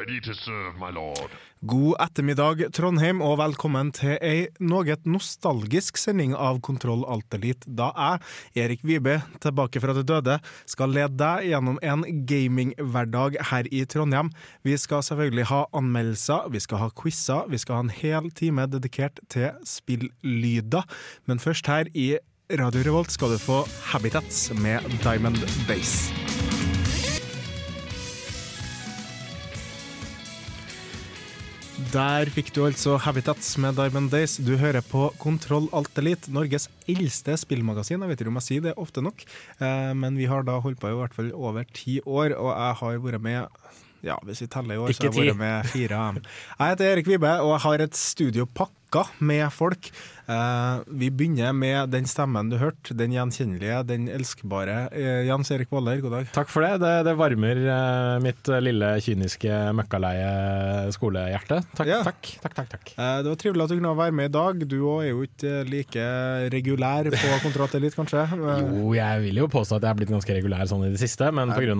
Ready to serve, my lord. God ettermiddag, Trondheim, og velkommen til ei noe nostalgisk sending av Kontroll Alt Elite, da jeg, Erik Vibe, tilbake fra det døde, skal lede deg gjennom en gaminghverdag her i Trondheim. Vi skal selvfølgelig ha anmeldelser, vi skal ha quizer, vi skal ha en hel time dedikert til spillyder. men først her i Radio Revolt skal du få Habitats med Diamond Base. Der fikk du altså Habitats med Diamond Days. Du hører på Kontroll Alt Elite, Norges eldste spillmagasin. Jeg vet ikke om jeg sier det ofte nok, eh, men vi har da holdt på i hvert fall over ti år, og jeg har vært med ja, hvis vi teller i år, så har jeg vært med fire. Jeg heter Erik Vibe, og jeg har et studio pakka med folk. Eh, vi begynner med den stemmen du hørte, den gjenkjennelige, den elskbare. Eh, Jens Erik Waller, god dag. Takk for det. Det, det varmer eh, mitt lille kyniske møkkaleie skolehjerte. Takk, Ja. takk, takk, takk, takk. Eh, det var trivelig at du kunne være med i dag. Du òg er jo ikke like regulær på Kontroll kanskje? Jo, jeg vil jo påstå at jeg er blitt ganske regulær sånn i det siste, men pga.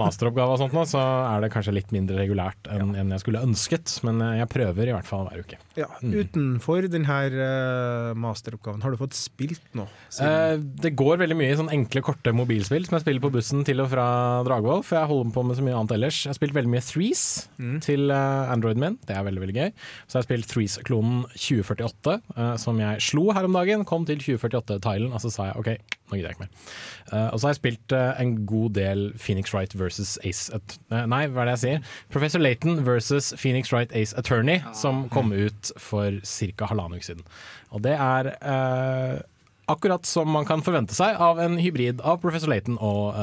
Masteroppgave og sånt nå, så er det kanskje litt mindre regulært enn enn jeg skulle ønsket. Men jeg prøver i hvert fall hver uke. Ja, utenfor denne uh, masteroppgaven, har du fått spilt noe? Eh, det går veldig mye i sånne enkle, korte mobilspill som jeg spiller på bussen til og fra Dragvoll, for jeg holder på med så mye annet ellers. Jeg har spilt veldig mye Threes til eh, Androiden min, det er veldig veldig gøy. Så jeg har spilt Threes-klonen 2048, eh, som jeg slo her om dagen. Kom til 2048-tilen, og så sa jeg OK, nå gidder jeg ikke mer. Eh, og så har jeg spilt uh, en god del Phoenix Wright versus Ace At uh, Nei, hva er det jeg sier? Professor Laton versus Phoenix Wright Ace Attorney, som kom ut for ca. halvannen uke siden. Og det er eh, akkurat som man kan forvente seg av en hybrid av Professor Laton og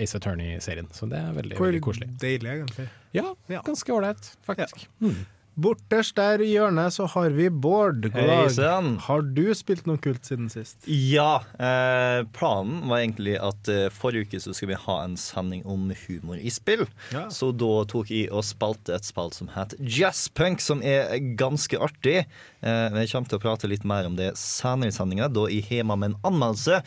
Ace Attorney-serien. Så det er veldig, veldig koselig. deilig, egentlig. Ja, Ja. ganske ålreit, faktisk. Borterst der i hjørnet så har vi Bård. God dag. Har du spilt noe kult siden sist? Ja, eh, planen var egentlig at eh, forrige uke så skulle vi ha en sending om humor i spill. Ja. Så da tok jeg og spalte et spalt som het Jazzpunk, som er ganske artig. Eh, jeg kommer til å prate litt mer om det senere i sendinga, da jeg har med en anmeldelse.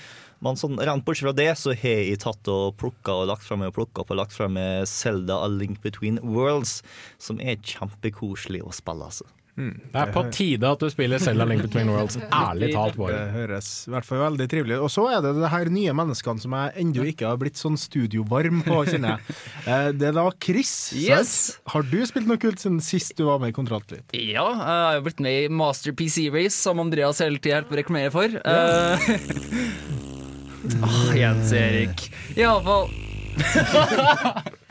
Men sånn rent bortsett fra det, så har jeg tatt og plukka og lagt frem og plukka opp og lagt frem Selda A Link Between Worlds, som er kjempekoselig å spille, altså. Det er på tide at du spiller Selda Link Between Worlds. Ærlig talt, Det høres i hvert fall veldig trivelig ut. Og så er det det her nye menneskene som jeg ennå ikke har blitt sånn studiovarm på, kjenner jeg. Eh, Det er da Chris. Yes. Har du spilt noe kult siden sist du var med i Kontroll? Ja, jeg har jo blitt med i Master PC Race, som Andreas hele tida hjelper å reklamere for. Eh, ah, Jens Erik. Iallfall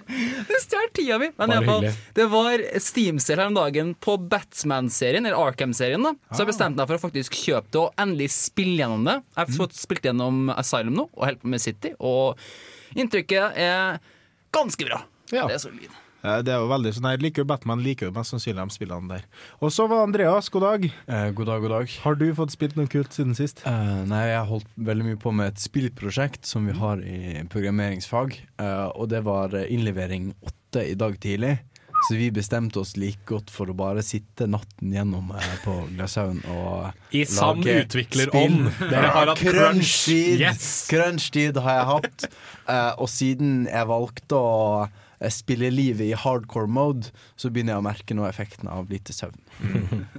Det stjal tida mi. Men i Bare alle fall, hyggelig. det var Steam-sale her om dagen på Batman-serien, eller Arkham-serien. da Så jeg bestemte meg for å faktisk kjøpe det og endelig spille gjennom det. Jeg har fått spilt gjennom Asylum nå, og holder på med City. Og inntrykket er ganske bra. Ja. Det er solid. Eh, Det er jo veldig sånn, Jeg liker jo Batman, liker jo mest sannsynlig de spillene der. Og så var Andreas, god dag. Eh, god dag, god dag. Har du fått spilt noe kult siden sist? Eh, nei, jeg har holdt veldig mye på med et spillprosjekt som vi har i programmeringsfag. eh, og det var innlevering åtte i dag tidlig. Så vi bestemte oss like godt for å bare sitte natten gjennom eh, på Glashaugen og I sann utviklerånd. Dere har hatt crunch. Crunch-tid Yes. Crunch-tid har jeg hatt. Eh, og siden jeg valgte å eh, spiller livet i hardcore mode, så begynner jeg å merke noe effekten av lite søvn.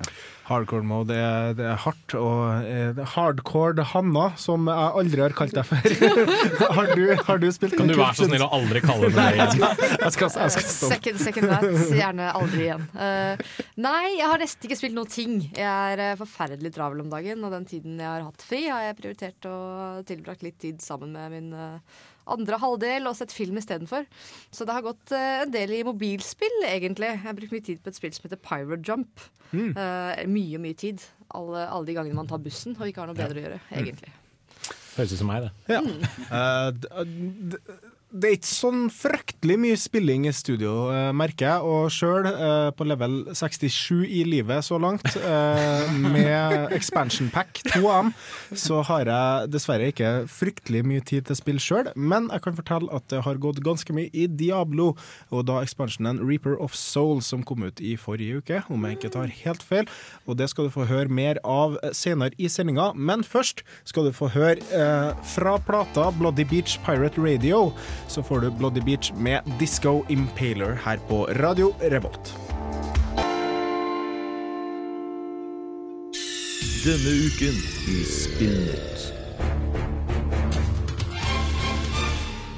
Hardcore mode det er, det er hardt, og eh, det er hardcore Hanna, som jeg aldri har kalt deg før. har, du, har du spilt Kan du være så snill å aldri kalle det det igjen? Jeg skal, jeg skal. Second, second that. Gjerne aldri igjen. Uh, nei, jeg har nesten ikke spilt noen ting. Jeg er eh, forferdelig travel om dagen, og den tiden jeg har hatt fri, har jeg prioritert å tilbrakt litt tid sammen med min eh, andre halvdel og sett film istedenfor. Så det har gått eh, en del i mobilspill, egentlig. Jeg har brukt mye tid på et spill som heter Pyro Jump. Eh, mye, mye tid. Alle, alle de gangene man tar bussen og ikke har noe bedre å gjøre, egentlig. Høres ut som meg, det. Ja. Mm. d- det er ikke sånn fryktelig mye spilling i studio, eh, merker jeg. Og sjøl, eh, på level 67 i livet så langt, eh, med expansion pack, to av så har jeg dessverre ikke fryktelig mye tid til spill sjøl. Men jeg kan fortelle at det har gått ganske mye i Diablo, og da expansionen Reaper of Soul, som kom ut i forrige uke, om jeg ikke tar helt feil. Og det skal du få høre mer av senere i sendinga. Men først skal du få høre eh, fra plata Bloody Beach Pirate Radio, så får du Bloody Beach med Disco Impaler her på Radio Revolt. Denne uken i Spillnytt.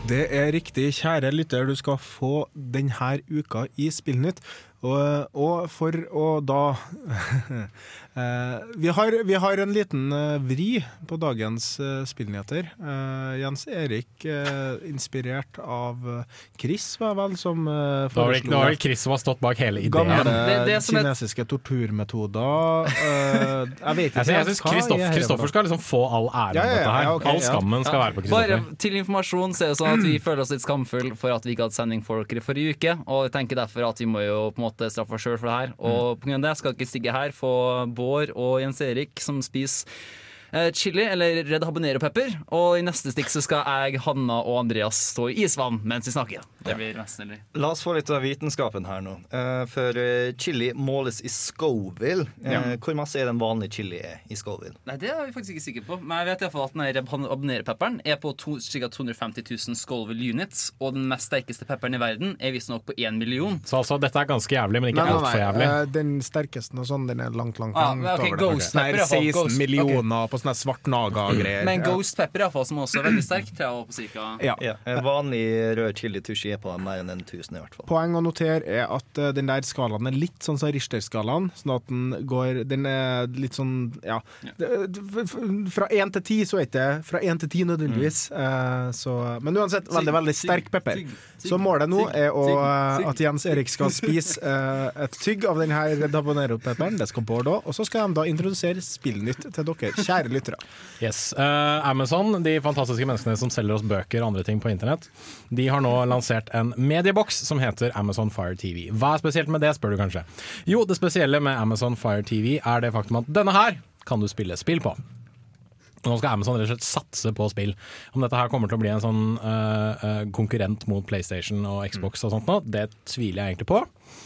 Det er riktig, kjære lytter, du skal få denne uka i Spillnytt. Og, og for å da vi, har, vi har en liten eh, vri på dagens eh, spillnyheter. Eh, Jens Erik, eh, inspirert av eh, Chris, var vel, som uh, foreslo det var vel Chris som har stått bak hele ideen. Gamle Det- det som er- kinesiske torturmetoder. eh, jeg vet ikke Jeg synes- jeg her Kristoffer skal liksom få all æren Ja, ja, ja, dette her. ja, okay, all ja. skammen skal være på Kristoffer. Bare til informasjon så er det sånn at vi føler oss litt skamfulle for at vi ikke hadde sending for dere i forrige uke. Og jeg tenker derfor at vi må jo på en måte straffe oss sjøl for det her. Og på grunn av det skal ikke stigge her få Bård og Jens Erik som spiser chili eller redd habanero-pepper. Og i neste stikk så skal jeg, Hanna og Andreas stå i isvann mens vi snakker. Det blir mest snill. La oss få litt av vitenskapen her nå. Eh, for eh, chili måles i Scoville. Eh, Ja. Hvor masse er den vanlige chili er i Scoville? Nei, Det er vi faktisk ikke sikre på. Men jeg vet i hvert fall at den habanero-pepperen er på to, ca. 250 000 Scoville units. Og den mest sterkeste pepperen i verden er visstnok på 1 million. Så altså, dette er ganske jævlig, men ikke altfor jævlig. eh, Den sterkeste og sånn, den er langt, langt, Ah, langt ah, okay, over det. Nei, Pepper, i hvert 16 millioner millioner på sånne svart naga-greier. Men Ghost Pepper i hvert fall, som også er veldig sterk, til å cirka Ja. Ja, en vanlig rød chili tushy er på mer enn en tusen i hvert fall. Poeng å notere er at uh, den der skalaen er litt sånn som Richter-skalaen. Sånn at den går Den er litt sånn Ja. Fra én til ti så er ikke det fra én til ti nødvendigvis. Eh, så, men uansett, veldig, veldig sterk pepper. Så målet nå er å, at Jens Erik skal spise uh, et tygg av denne habanero-pepperen. Det skal Bård òg. Og så skal de da introdusere Spillnytt til dere, kjære lyttere. Yes. Uh, Amazon, de fantastiske menneskene som selger oss bøker og andre ting på internett, de har nå lansert en medieboks som heter Amazon Fire TV. Hva er spesielt med det, spør du kanskje? Jo, det spesielle med Amazon Fire TV er det faktum at denne her kan du spille spill på. Og Nå skal Amazon rett og slett satse på spill. Om dette her kommer til å bli en sånn uh, eh, konkurrent mot PlayStation og Xbox og sånt nå, det tviler jeg egentlig på.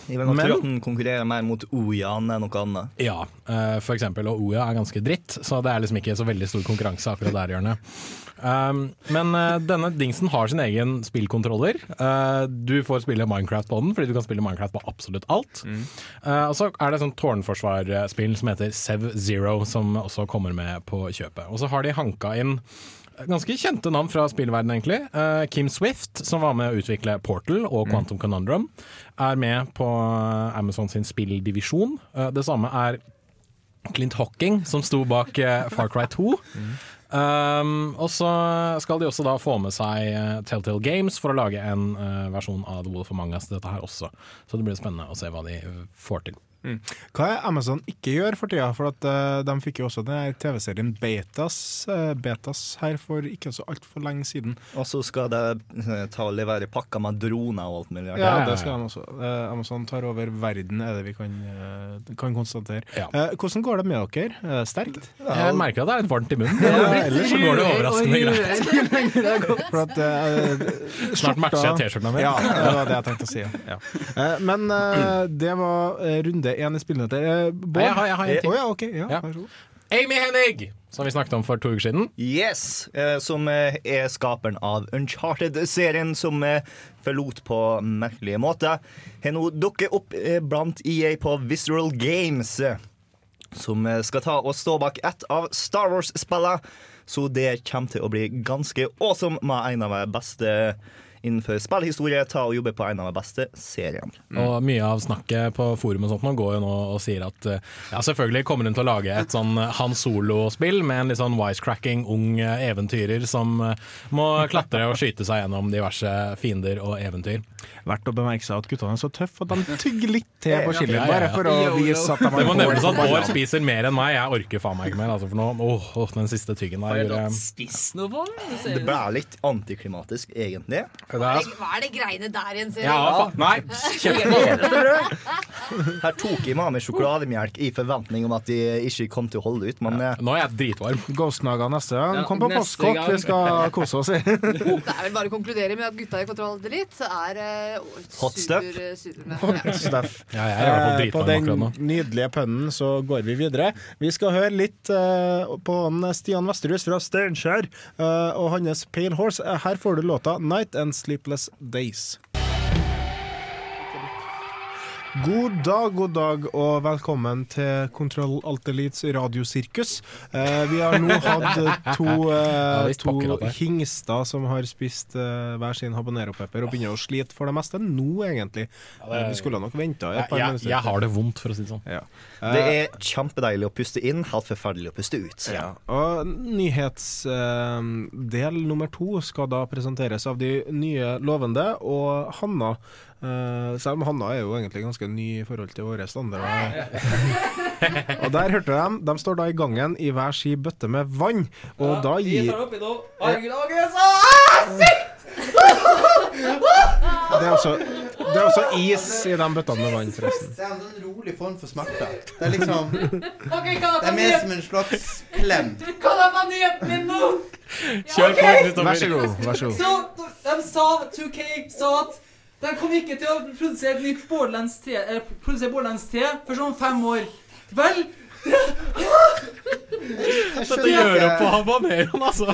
Jeg vil nok Men- tro at den konkurrerer mer mot Oya enn noe annet. Ja, uh, for eksempel. Og Oya er ganske dritt, så det er liksom ikke så veldig stor konkurranse akkurat der hjørnet. Um, men uh, denne dingsen har sin egen spillkontroller. Eh, du får spille Minecraft på den, fordi du kan spille Minecraft på absolutt alt. Eh, og så er det et sånt tårnforsvarspill som heter Sev Zero, som også kommer med på kjøpet. Og så har de hanka inn ganske kjente navn fra spillverdenen, egentlig. Uh, Kim Swift, som var med å utvikle Portal og Quantum Conundrum, er med på Amazon sin spilldivisjon. Uh, det samme er Clint Hocking, som sto bak uh, Far Cry 2. Um, og så skal de også da få med seg uh, Telltale Games for å lage en uh, versjon av The Wolf of Mangas til dette her også. Så det blir spennende å se hva de får til. Hva er Amazon ikke gjør for tida? For at, uh, de fikk jo også den TV-serien Betas, uh, Betas her for ikke så altfor lenge siden. Og så skal de uh, ta og levere pakker med droner og alt mulig. Ja, det skal de også. Eh, Amazon tar over verden, er det vi kan, eh, kan konstatere. Ja. Eh, hvordan går det med dere? Eh, sterkt? Jeg merker at det er litt varmt i munnen. Ellers så går det overraskende greit. For at, uh, Snart matcher jeg T-skjorta mi. Ja, det var det jeg tenkte å si. Ja. Eh, men eh, det var eh, runde én i spillene til? Bård? Jeg har- jeg har en ting. Oh, ja, okay, Ja, Ja. Amy Hennig, som vi snakket om for to uker siden. Yes, eh, som eh, er skaperen av Uncharted-serien, som eh, forlot på merkelige måter, har nå dukket opp eh, blant EA på Visceral Games, eh, som eh, skal ta og stå bak ett av Star Wars-spillene. Så det kommer til å bli ganske awesome med en av de beste innenfor spillhistorie. Ta og jobbe på en av de beste seriene. Og mye av snakket på forum og sånt nå går jo nå og sier at eh, ja, selvfølgelig kommer hun til å lage et sånn Han Solo-spill med en litt sånn wisecracking ung eh, eventyrer som eh, må klatre og skyte seg gjennom diverse fiender og eventyr. Verdt å bemerke seg at guttene er så tøffe at de tygger litt til på chilien, Ja, ja, bare for å vise at de Det må har nevnes at Bård spiser mer enn meg. Jeg orker faen meg ikke mer. Altså, for nå, åh, åh, den siste tyggen der Har jeg spist noe på det? Det ser Det ut- ble litt antiklimatisk, egentlig. Hva er, det, hva er det greiene der igjen, sier ja, fa nei, kjempe. Her tok jeg med meg sjokolademelk i forventning om at de ikke kom til å holde ut, men eh, Nå er jeg dritvarm. Ghostnaga neste gang. Ja, Kom på neste postkokk, gang. vi skal kose oss i. Det er vel bare å konkludere med at gutta i Kontroll Delete er uh, Hot stuff. super, super ja. Jeg er i hvert fall Eh, På dritvarm den akkurat nå. nydelige pønnen så går vi videre. Vi skal høre litt eh, på Stian Vesterhus fra Steinkjer eh, og hans Pale Horse. Eh, Her får du låta 'Night and Sleepless Days'. God dag, god dag, og velkommen til Kontroll Alt Elites radiosirkus. Eh, vi har nå hatt to, eh, to pokker hingster som har spist eh, hver sin habanero-pepper og begynner å slite for det meste nå, egentlig. Eh, vi skulle nok venta et par jeg, minutter. jeg har det vondt, for å si det sånn. Ja. Det er kjempedeilig å puste inn, helt forferdelig å puste ut. Ja. Og nyhetsdel nummer to skal da presenteres av de nye lovende, og Hanna eh, Selv om Hanna er jo egentlig ganske ny i forhold til våre standarder. og der hørte de De står da i gangen i hver si bøtte med vann, og da gir det er, også, det er også is i de bøttene med vann, forresten. Det er en sånn rolig form for smerte. Det er liksom Det er mer som en slags klem. Kan jeg få nyheten min nå? Kjør på, Vær Kristoffer. så god. Vær så god. Så, de sa, 2K sa at de kom ikke til å produsere et nytt Borderlands 3, eller produsere Borderlands 3 for sånn fem år. Vel, Dette gjør opp på habaneroen, altså.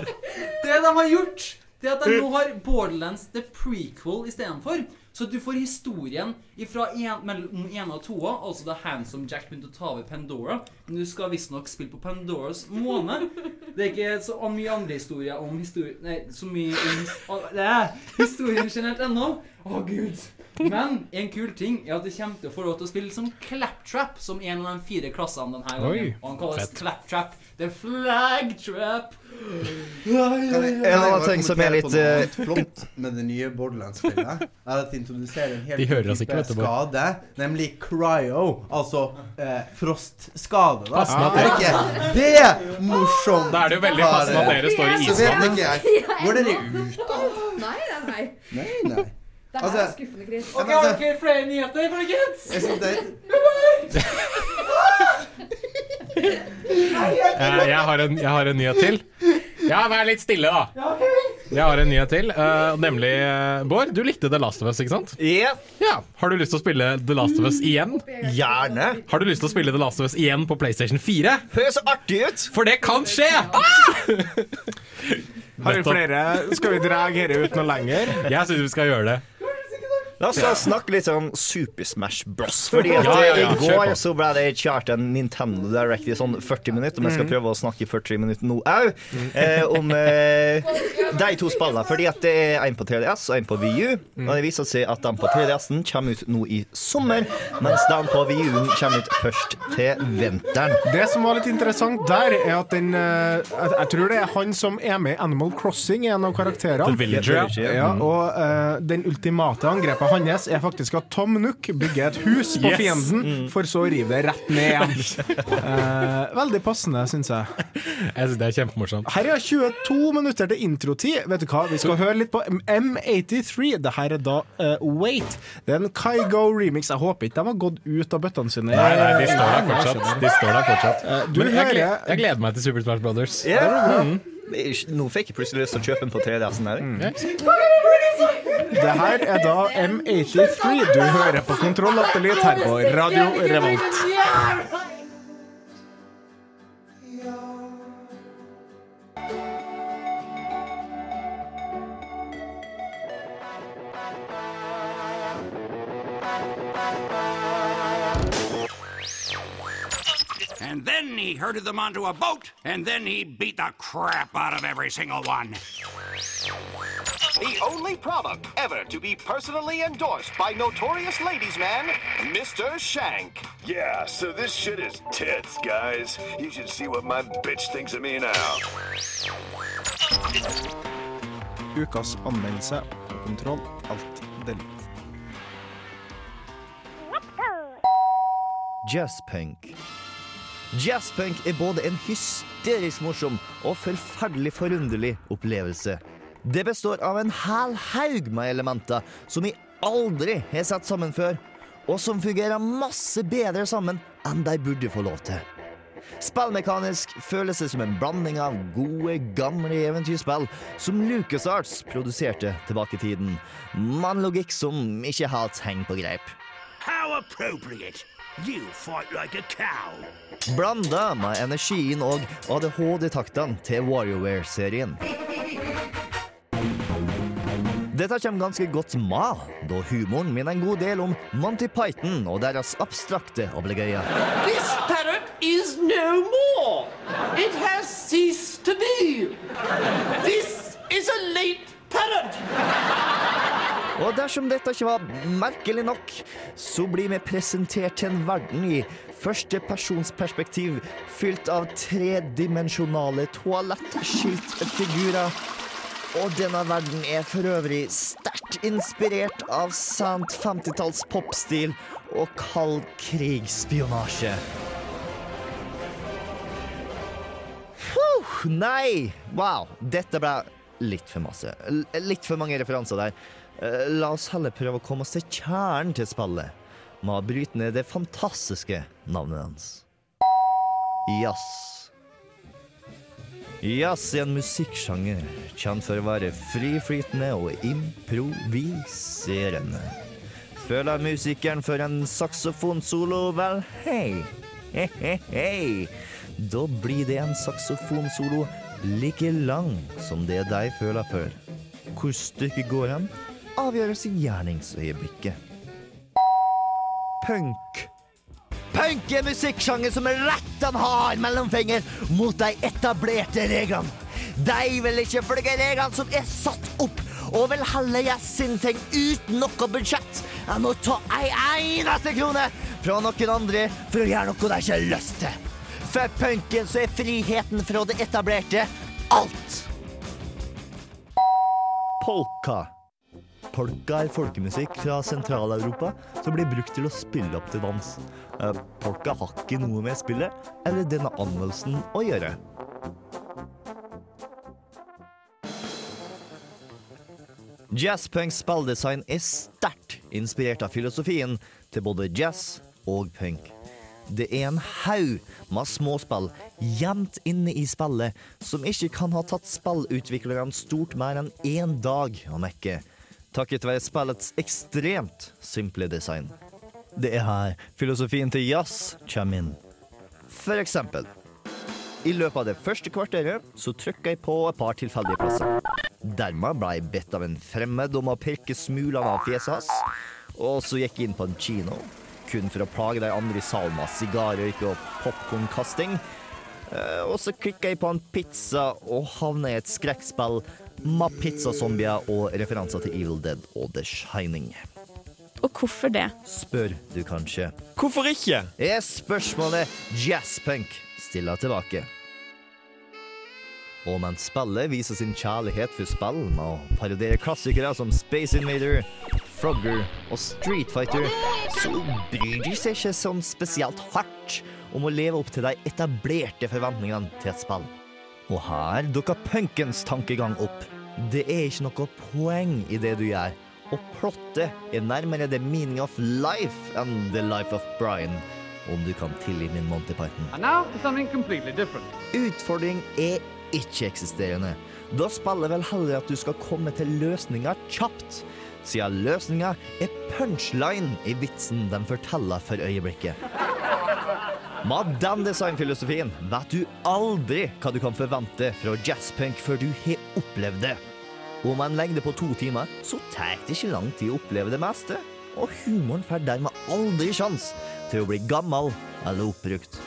det de har gjort, det at de nå har Borderlands The Prequel istedenfor. Så du får historien ifra en, mellom ene og toa, altså da Handsome Jack begynte å ta over Pandora. Men du skal visstnok spille på Pandoras måne. Det er ikke så mye andre historier om historie... Nei, så mye om det er historien generelt ennå. Å, gud. Men en kul ting er at du kommer til å få lov til å spille som Claptrap, som en av de fire klassene denne gangen. Oi, og han kalles fett. Claptrap The Flag Trap. Kan jeg, En annen ting som er litt, eh, flott med det nye Borderlands-spillet, er at de introduserer en helt De ny type skade, nemlig cryo, altså eh, frostskade. Da. Ah, Er ikke det morsomt? Da er det jo veldig passende at dere står i Så vet isvann. ikke jeg. Går dere ut, da? Nei, nei, nei. Nei, Det Altså- er skuffende, Chris. Ok, har dere flere nyheter, folkens? Jeg synes det er Eh, Jeg har, en, jeg har en nyhet til. Ja, vær litt stille, da. Jeg har en nyhet til, Uh, nemlig uh, Bård, du likte The Last of Us, ikke sant? Ja, Ja. Har du lyst til å spille The Last of Us igjen? gjerne. Har du lyst til å spille The Last of Us igjen på PlayStation 4? Høres så artig ut. For det kan skje! Har vi flere? Skal vi dra dette ut noe lenger? Jeg syns vi skal gjøre det. La oss snakke litt om Super Smash Bros. Fordi at Ja, ja, ja, i går så ble det kjørt en Nintendo Direct i sånn 40 minutter. Men jeg skal prøve å snakke i 40 minutter nå òg. Eh, om eh, de to spillene. Fordi at det er en på 3DS og en på VU. Og det viser seg at den på 3DS-en kommer ut nå i sommer, mens den på VU-en kommer ut først til vinteren. Det som var litt interessant der, er at den eh, jeg, tror det er han som er med i Animal Crossing, en av karakterene. The Villager, ja. Ja, og eh, den ultimate angrepet hans er faktisk at Tom Nook bygger et hus på Yes. fienden, for så å rive det rett ned igjen. Eh, veldig passende, syns jeg. Jeg synes Det er kjempemorsomt. Her er 22 minutter til introtid. Vet du hva, Vi skal høre litt på M83. Det her er da uh, Wait. Det er en Kygo remix. Jeg håper ikke de har gått ut av bøttene sine. Nei, nei, de står der fortsatt. De står der fortsatt. du Men jeg, gleder, jeg gleder meg til Super Smash Brothers. Er ikke- Nå fikk jeg plutselig lyst til å kjøpe den på 3DS-en Mm. Det her er da M83. Du hører på Kontroll Atelier her på Radio Revolt. And then he herded them onto a boat, and then he beat the crap out of every single one. The only product ever to be personally endorsed by notorious ladies man, Mr. Shank. Yeah, so this shit is tits, guys. You should see what my bitch thinks of me now. Ukas anmeldelse på Kontroll Alt Delete. Jazzpunk. Jazzpunk er både en hysterisk morsom og forferdelig forunderlig opplevelse. Det består av en hel haug med elementer som vi aldri har sett sammen før, og som fungerer masse bedre sammen enn de burde få lov til. Spillmekanisk føles det som en blanding av gode, gamle eventyrspill som LucasArts produserte tilbake i tiden, men logikk som ikke helt henger på greip. How appropriate! You fight like a cow. Blanda med energien og ADHD-taktene til WarioWare-serien. Dette kommer ganske godt med, da humoren minner en god del om Monty Python og deres abstrakte obligøyer. This parrot is no more. It has ceased to be. This is a late parrot. Og dersom dette ikke var merkelig nok, så blir vi presentert til en verden i førstepersonsperspektiv fylt av tredimensjonale toalettskiltfigurer. Og denne verden er for øvrig sterkt inspirert av sant 50-talls popstil og kald krigsspionasje. Nei! Wow, dette ble litt for masse. Litt for mange referanser der. Eh, La oss heller prøve å komme oss til kjernen til spillet, med å bryte ned det fantastiske navnet hans. Jazz. Jazz er en musikksjanger kjent for å være friflytende og improviserende. Føler musikeren for en saksofonsolo? Vel, hei. Hei, hei, hei. Da blir det en saksofonsolo like lang som det de føler for. Hvor stykket går hen, avgjøres i gjerningsøyeblikket. Punk. Punk er musikksjanger som rett han har mellomfinger mot de etablerte reglene. De vil ikke følge reglene som er satt opp, og vil heller gjøre sin ting uten noe budsjett enn å ta ei eneste krone fra noen andre for å gjøre noe de ikke har lyst til. For punken så er friheten fra det etablerte alt. Polka. Polka er folkemusikk fra Sentral-Europa som blir brukt til å spille opp til dans. Eh, Polka har ikke noe med spillet eller denne anmeldelsen å gjøre. Jazzpunks spilldesign er sterkt inspirert av filosofien til både jazz og punk. Det er en haug med småspill gjemt inne i spillet som ikke kan ha tatt spillutviklerne stort mer enn én dag å mekke, takket være spillets ekstremt simple design. Det er her filosofien til jazz kommer inn. For eksempel. I løpet av det første kvarteret så trykka jeg på et par tilfeldige plasser. Dermed ble jeg bedt av en fremmed om å pirke smulene av fjeset hans. Og så gikk jeg inn på en kino, kun for å plage de andre i salen med sigarrøyk og popkornkasting. Eh, Og så klikka jeg på en pizza og havna i et skrekkspill med pizzazombier og referanser til Evil Dead og The Shining. Og hvorfor det? Spør du kanskje. Hvorfor ikke? Er spørsmålet jazzpunk stiller tilbake. Og mens spillet viser sin kjærlighet for spill med å parodiere klassikere som Space Invader, Frogger og Street Fighter, så bryr de seg ikke sånn spesielt hardt om å leve opp til de etablerte forventningene til et spill. Og her dukker punkens tankegang opp. Det er ikke noe poeng i det du gjør, og plottet er nærmere the meaning of life enn the life of Brian, om du kan tilgi min Monty Python. Utfordring er ikke-eksisterende. Da spiller vel heller at du skal komme til løsninger kjapt, siden løsninga er punchline i vitsen de forteller for øyeblikket. Med den designfilosofien vet du aldri hva du kan forvente fra jazzpunk før du har opplevd det. Og med en lengde på to timer så tar det ikke lang tid å oppleve det meste. Og humoren får dermed aldri sjans til å bli gammel eller oppbrukt.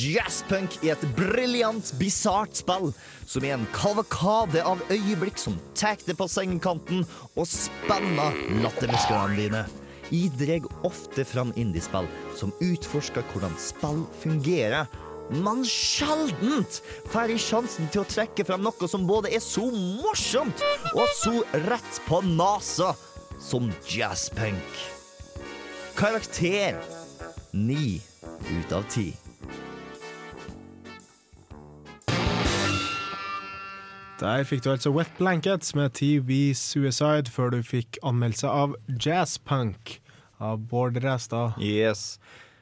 Jazzpunk er et briljant, bisart spill som er en kavalkade av øyeblikk som tar deg på sengekanten og spenner lattermusklene dine. Jeg dreg ofte fram indiespill som utforsker hvordan spill fungerer, men sjeldent får jeg sjansen til å trekke fram noe som både er så morsomt og så rett på nesa som jazzpunk. Karakter ni ut av ti. Der fikk du altså Wet Blankets med TV Suicide, før du fikk anmeldelse av Jazzpunk av Bård Ræstad. Yes.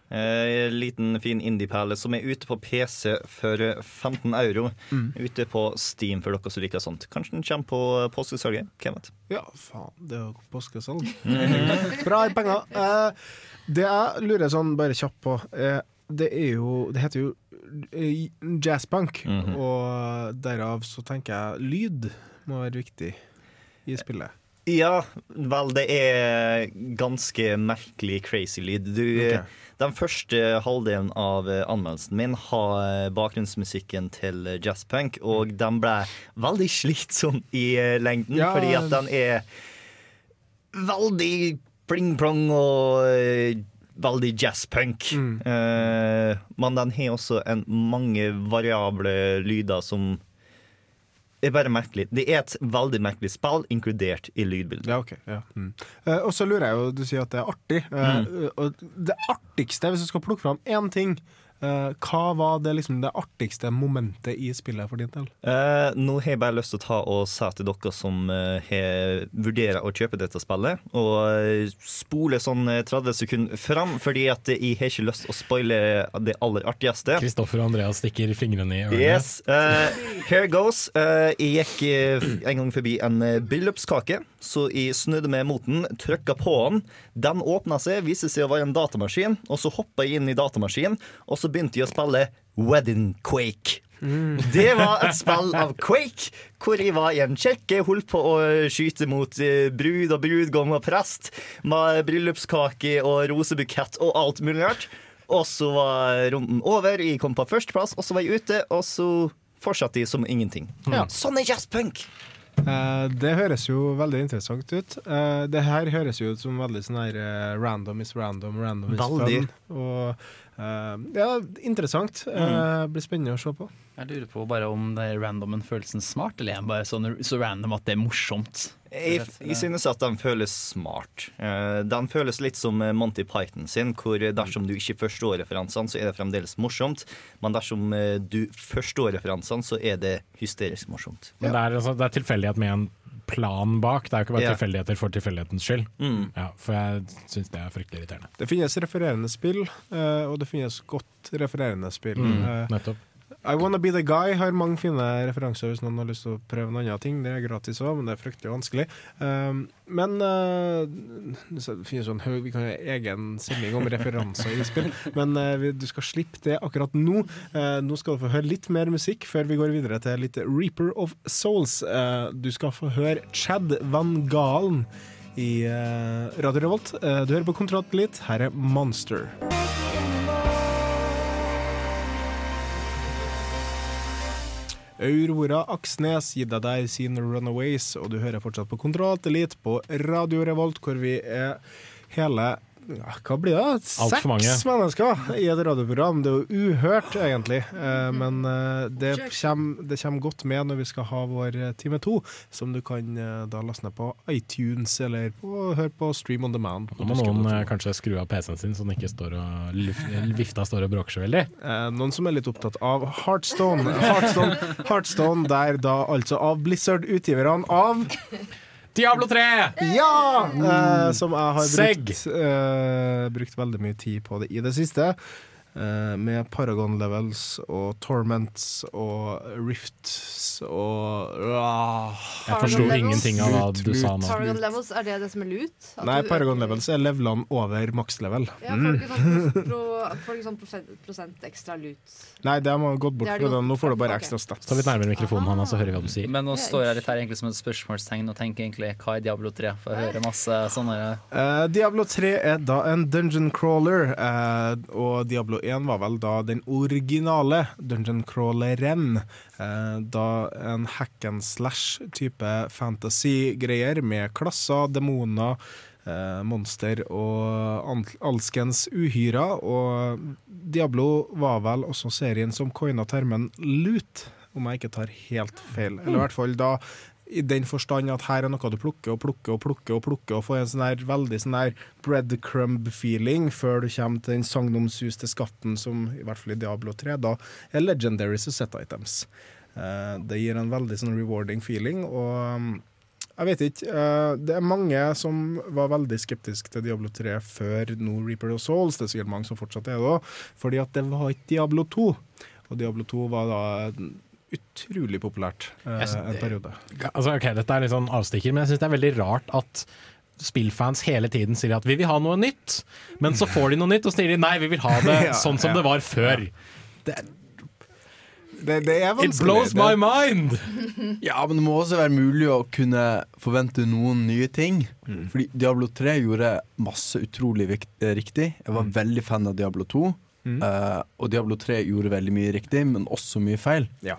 Eh, liten, fin indie-perle som er ute på PC for 15 euro. Mm. Ute på Steam for dere som liker sånt. Kanskje den kommer på påskesalget? Hvem vet? Ja, faen, det er jo påskesalg. Bra i penger. Eh, det jeg lurer sånn bare kjapt på, eh, det er jo Det heter jo eh, jazzpunk, -hmm. og derav så tenker jeg lyd må være viktig i spillet. Ja, vel, det er ganske merkelig crazy lyd. Du, okay. Den første halvdelen av eh, anmeldelsen min har eh, bakgrunnsmusikken til jazzpunk, og den ble veldig slitsom i lengden, Ja. fordi at den er veldig pling-plong og veldig jazzpunk. Eh, men den har også en mange variable lyder som er bare merkelig. Det er et veldig merkelig spill, inkludert i lydbildet. Ja, okay, Ja. Mm. uh, og så lurer jeg jo, du sier at det er artig. Eh, og det artigste, hvis du skal plukke fram én ting, hva var det, liksom, det artigste momentet i spillet for din del? Eh, nå har jeg bare lyst til å ta og si til dere som eh, har- vurderer å kjøpe dette spillet, og eh, spole sånn eh, 30 sekunder fram, fordi at jeg har ikke lyst til å spoile det aller artigste. Kristoffer og Andreas stikker fingrene i ørene. Yes. eh, here goes. Eh, jeg gikk eh, en gang forbi en eh, bryllupskake, så jeg snudde meg mot den, trykka på den. Den åpna seg, viste seg å være en datamaskin, og så hoppa jeg inn i datamaskinen, og så begynte jeg å spille Wedding Quake. Det var et spill av Quake, hvor jeg var i en kirke, holdt på å skyte mot eh, brud og brudgom og prest, med bryllupskake og rosebukett og alt mulig rart. Og så var runden over, jeg kom på førsteplass, og så var jeg ute, og så fortsatte jeg som ingenting. Ja. Sånn er jazzpunk! Uh, det høres jo veldig interessant ut. Uh, det her høres jo ut som veldig sånn her uh, random is random, random is Veldig. fun. Og eh, ja, interessant. Uh, blir spennende å se på. Jeg lurer på bare om det er randomen følelsen smart, eller er den bare så, så random at det er morsomt. Jeg, jeg synes at den føles smart. Uh, Den føles litt som eh, Monty Python sin, hvor dersom du ikke forstår referansene, så er det fremdeles morsomt. Men dersom eh, du forstår referansene, så er det hysterisk morsomt. Men det er, altså, det er tilfeldighet med en plan bak. Det er jo ikke bare yeah. tilfeldigheter for tilfeldighetens skyld. Mm. Ja, for jeg syns det er fryktelig irriterende. Det finnes refererende spill, eh, og det finnes godt refererende spill. Mm, Eh, nettopp. I Wanna Be The Guy har mange fine referanser hvis noen har lyst til å prøve en annen ting. Det er gratis òg, men det er fryktelig vanskelig. Um, men uh, det finnes sånn, Vi kan ha egen sending om referanser i spill, men uh, du skal slippe det akkurat nå. Uh, nå skal du få høre litt mer musikk før vi går videre til litt Reaper of Souls. Eh, du skal få høre Chad Van Galen i eh, Radio Revolt. Eh, du hører på Kontroll litt. Her er Monster. Aurora Aksnes gir deg der sine Runaways, og du hører fortsatt på Kontroll på Radio Revolt, hvor vi er hele ja, hva blir det? Seks mennesker i et radioprogram. Det er jo uhørt, egentlig. Eh, men eh, det kommer, det kommer godt med når vi skal ha vår eh, time to, som du kan da laste ned på iTunes eller på, høre på Stream on Demand. Nå må noen kanskje skru av PC-en sin, så den ikke står og vifta står og bråker så veldig. Noen som er litt opptatt av Heartstone. Heartstone, Heartstone der da altså av Blizzard-utgiverne av Diablo 3! Ja! Eh, som jeg har brukt, eh, brukt veldig mye tid på det i det siste. Eh, med Paragon Levels og Torments og Rifts og uh, Jeg forsto ingenting av hva du sa nå. Paragon levels, er det det som er lut? At Nei, du- Paragon Levels er levelene over makslevel. Ja, får du ikke sånn, pro, ikke sånn prosent, prosent ekstra lut? Nei, det har man gått bort fra. Nå får du bare ekstra stats. Ta litt nærmere mikrofonen, Hanna, så hører vi hva du sier. Men nå står jeg litt her egentlig som et spørsmålstegn og tenker egentlig hva er Diablo 3? For jeg hører masse sånne uh, Diablo 3 er da en dungeon crawler, uh, og Diablo 1 var vel da den originale dungeon crawleren. Eh, da en hack and slash-type fantasy-greier med klasser, demoner, eh, monster og alskens uhyrer. Og Diablo var vel også serien som coina termen loot, om jeg ikke tar helt feil. Eller i hvert fall da i den forstand at her er noe du plukker og plukker og plukker og plukker og får en sånn veldig sånn der breadcrumb-feeling før du kommer til den sagnomsuste skatten som i hvert fall i Diablo 3 da er legendary set items. Eh, det gir en veldig sånn rewarding feeling, og um, jeg vet ikke. eh, det er mange som var veldig skeptiske til Diablo 3 før No Reaper of Souls. Det er sikkert mange som fortsatt er det òg, fordi at det var ikke Diablo 2. Og Diablo 2 var da utrolig populært eh, synes en periode. Altså, ok, Dette er litt sånn avstikker, men jeg syns det er veldig rart at spillfans hele tiden sier at vi vil ha noe nytt, men så får de noe nytt og så sier de nei, vi vil ha det Ja, sånn som ja. det var før. Det, det er It blows my mind! Ja, men det må også være mulig å kunne forvente noen nye ting. Fordi Diablo 3 gjorde masse utrolig eh, riktig. Jeg var veldig fan av Diablo 2. eh, og Diablo 3 gjorde veldig mye riktig, men også mye feil. Ja.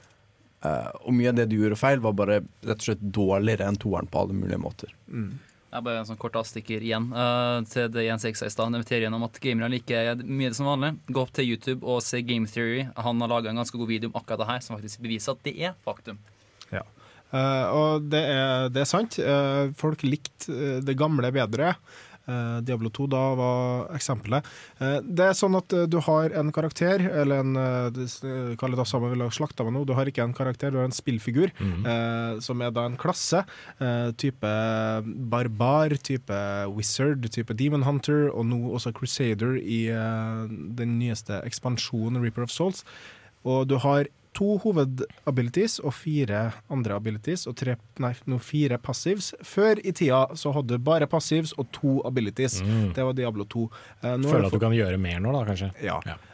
Eh, og mye av det du gjorde feil, var bare rett og slett dårligere enn toeren på alle mulige måter. Mm. Jeg bare en sånn kort avstikker igjen uh, til det Jens Eksa i stad. Inviterer om at gamere liker mye som vanlig. Gå opp til YouTube og se Game Theory. Han har laga en ganske god video om akkurat det her, som faktisk beviser at det er faktum. Ja. Uh, og det er, det er sant. Eh, folk likte det gamle bedre. Eh, Diablo 2 da var eksempelet. Eh, det er sånn at eh, du har en karakter, eller en Kall det da samme vil ha slakta meg nå. Du har ikke en karakter, du har en spillfigur, eh, som er da en klasse. eh, type barbar, type wizard, type demon hunter, og nå også crusader i eh, den nyeste ekspansjonen Reaper of Souls. Og du har to hovedabilities og fire andre abilities, og tre, nei, no, fire passives. Før i tida så hadde du bare passives og to abilities. Mm. Det var Diablo 2. Eh, nå Føler at du kan gjøre mer nå, da, kanskje. Ja. Eh,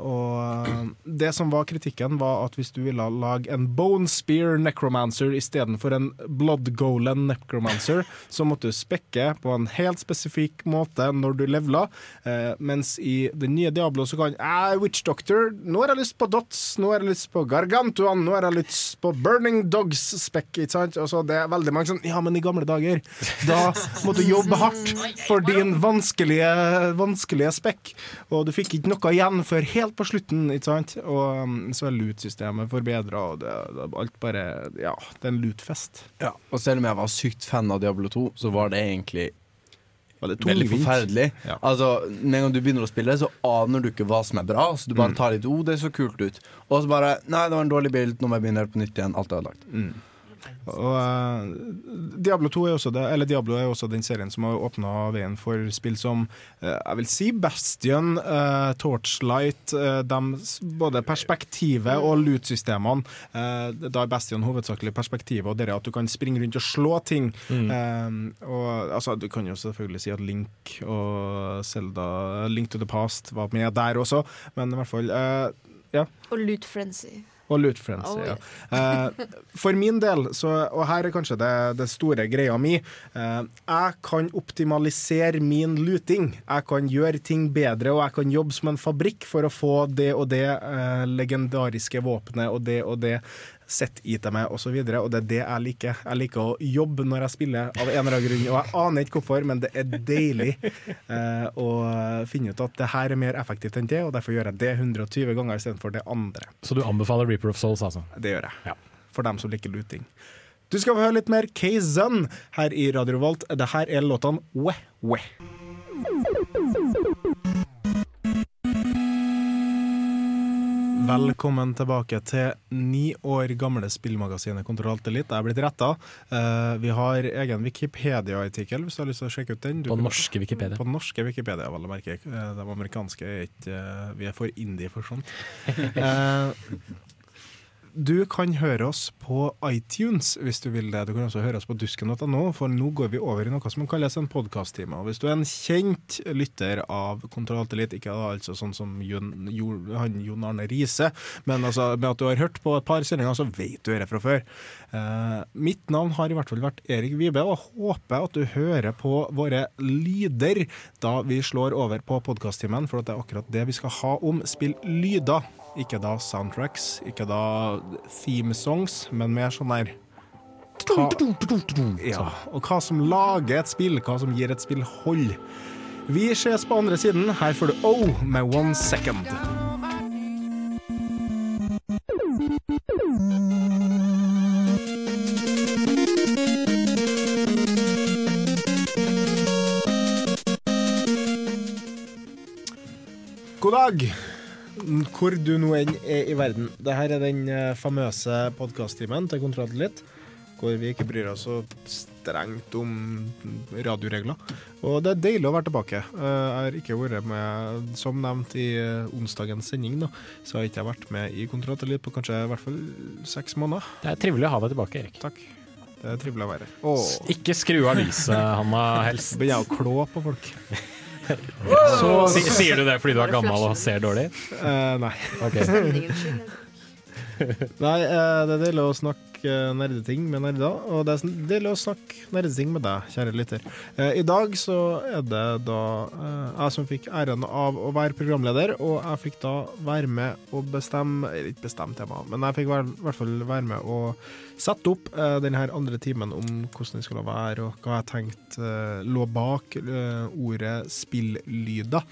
og eh, det som var kritikken, var at hvis du ville lage en bone spear necromancer istedenfor en blood golem necromancer, så måtte du spekke på en helt spesifikk måte når du levela. Eh, mens i det nye Diablo så kan Witch Doctor Nå har jeg lyst på dots, nå har jeg lyst på gargantuan, nå har jeg lyst på burning dogs spekk. Ikke sant? Og så det er veldig mange sånn Ja, men i gamle dager, da måtte du jobbe hardt for din vanskelige, vanskelige spekk. Og du fikk ikke noe igjen før helt på slutten, ikke sant? Og um, så er loot-systemet forbedra, og det, det, alt bare Ja, det er en loot-fest. Ja, og selv om jeg var sykt fan av Diablo 2, så var det egentlig det veldig forferdelig. Ja. Altså, Med en gang du begynner å spille, så aner du ikke hva som er bra. Så du bare Mm. tar litt 'Å, det så kult ut'. Og så bare 'Nei, det var en dårlig bild. Nå må jeg begynne helt på nytt igjen'. Alt er ødelagt. Og uh, Diablo 2 er også det, eller Diablo er også den serien som har åpna veien for spill som uh, jeg vil si Bastion, uh, Torchlight, dem både perspektivet og loot-systemene. Eh, da er Bastion hovedsakelig perspektivet, og det er at du kan springe rundt og slå ting. Eh, og altså, Du kan jo selvfølgelig si at Link og Zelda, Link to the Past, var med der også, men i hvert fall eh, ja. Og Loot Frenzy. Og Loot Friends, Oh, ja. Eh, for min del, så, og her er kanskje det, det store greia mi, eh, jeg kan optimalisere min luting. Jeg kan gjøre ting bedre, og jeg kan jobbe som en fabrikk for å få det og det eh, legendariske våpenet og det og det sett-itemet osv. Og, så og det er det jeg liker. Jeg liker å jobbe når jeg spiller, av en eller annen grunn. Og jeg aner ikke hvorfor, men det er deilig eh, å finne ut at det her er mer effektivt enn det, og derfor gjør jeg det 120 ganger istedenfor det andre. Så du anbefaler Reaper of Souls, altså? Det gjør jeg. Ja. For dem som liker luting. Du skal få høre litt mer K-Zun her i Radio Volt. Det her er låtene Weh Weh. Velkommen tilbake til ni år gamle spillmagasinet Kontroll Alt Elite. Jeg er blitt retta. Eh, vi har egen Wikipedia-artikkel, hvis du har lyst til å sjekke ut den. Du På norske Wikipedia. På norske Wikipedia, vel å merke. Eh, De amerikanske er ikke eh, Vi er for indie for sånt. Du kan høre oss på iTunes hvis du vil det. Du kan også høre oss på dusken.no, for nå går vi over i noe som kalles en podkast-time. Hvis du er en kjent lytter av Kontroll Alt ikke altså sånn som Jon, Jon Arne Riise, men altså med at du har hørt på et par sendinger, så vet du dette fra før. Eh, mitt navn har i hvert fall vært Erik Vibe, og håper at du hører på våre lyder da vi slår over på podkast-timen, for det er akkurat det vi skal ha om spill lyder. Ikke da soundtracks, ikke da theme songs, men mer sånn der ja, og hva som lager et spill, hva som gir et spill hold. Vi ses på andre siden. Her får du O med One Second. God dag. Hvor du nå enn er i verden. Dette er den eh, famøse podkast-timen til Kontrolltillit, hvor vi ikke bryr oss så strengt om radioregler. Og det er deilig å være tilbake. Eh, Jeg har ikke vært med, som nevnt i eh, onsdagens sending, da, så har jeg ikke vært med i Kontrolltillit på kanskje i hvert fall seks måneder. Det er trivelig å ha deg tilbake, Erik. Takk. Det er trivelig å være her. Ikke skru av lyset, Hanna, helst. Begynner jeg å klå på folk. Så, sier du det fordi du er gammel og ser dårlig? Eh, nei. Okay. nei, eh, det er deilig å snakke eh, nerdeting med nerder, og det er deilig å snakke nerdeting med deg, kjære lytter. Eh, I dag så er det da eh, jeg som fikk æren av å være programleder, og jeg fikk da være med og bestemme ikke bestemme temaet, men jeg fikk i hvert fall være med og sette opp uh, denne andre timen om hvordan det skulle være, og hva jeg tenkte uh, lå bak uh, ordet spillyder.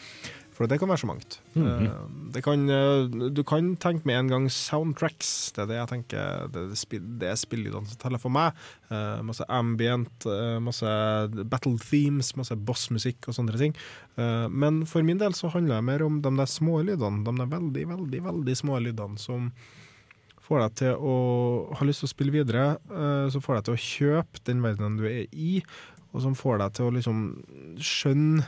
For det kan være så mangt. Mm -hmm. det kan, eh, du kan tenke med en gang soundtracks. Det er det jeg tenker Det er, spill, det er spillydene som teller for meg. Eh, masse ambient, eh, masse battle themes, masse bossmusikk og sånne ting. Eh, men for min del så handler det mer om de der små lydene. De der veldig, veldig, veldig små lydene som får deg til å ha lyst til å spille videre. eh, som får deg til å kjøpe den verdenen du er i, og som får deg til å liksom skjønne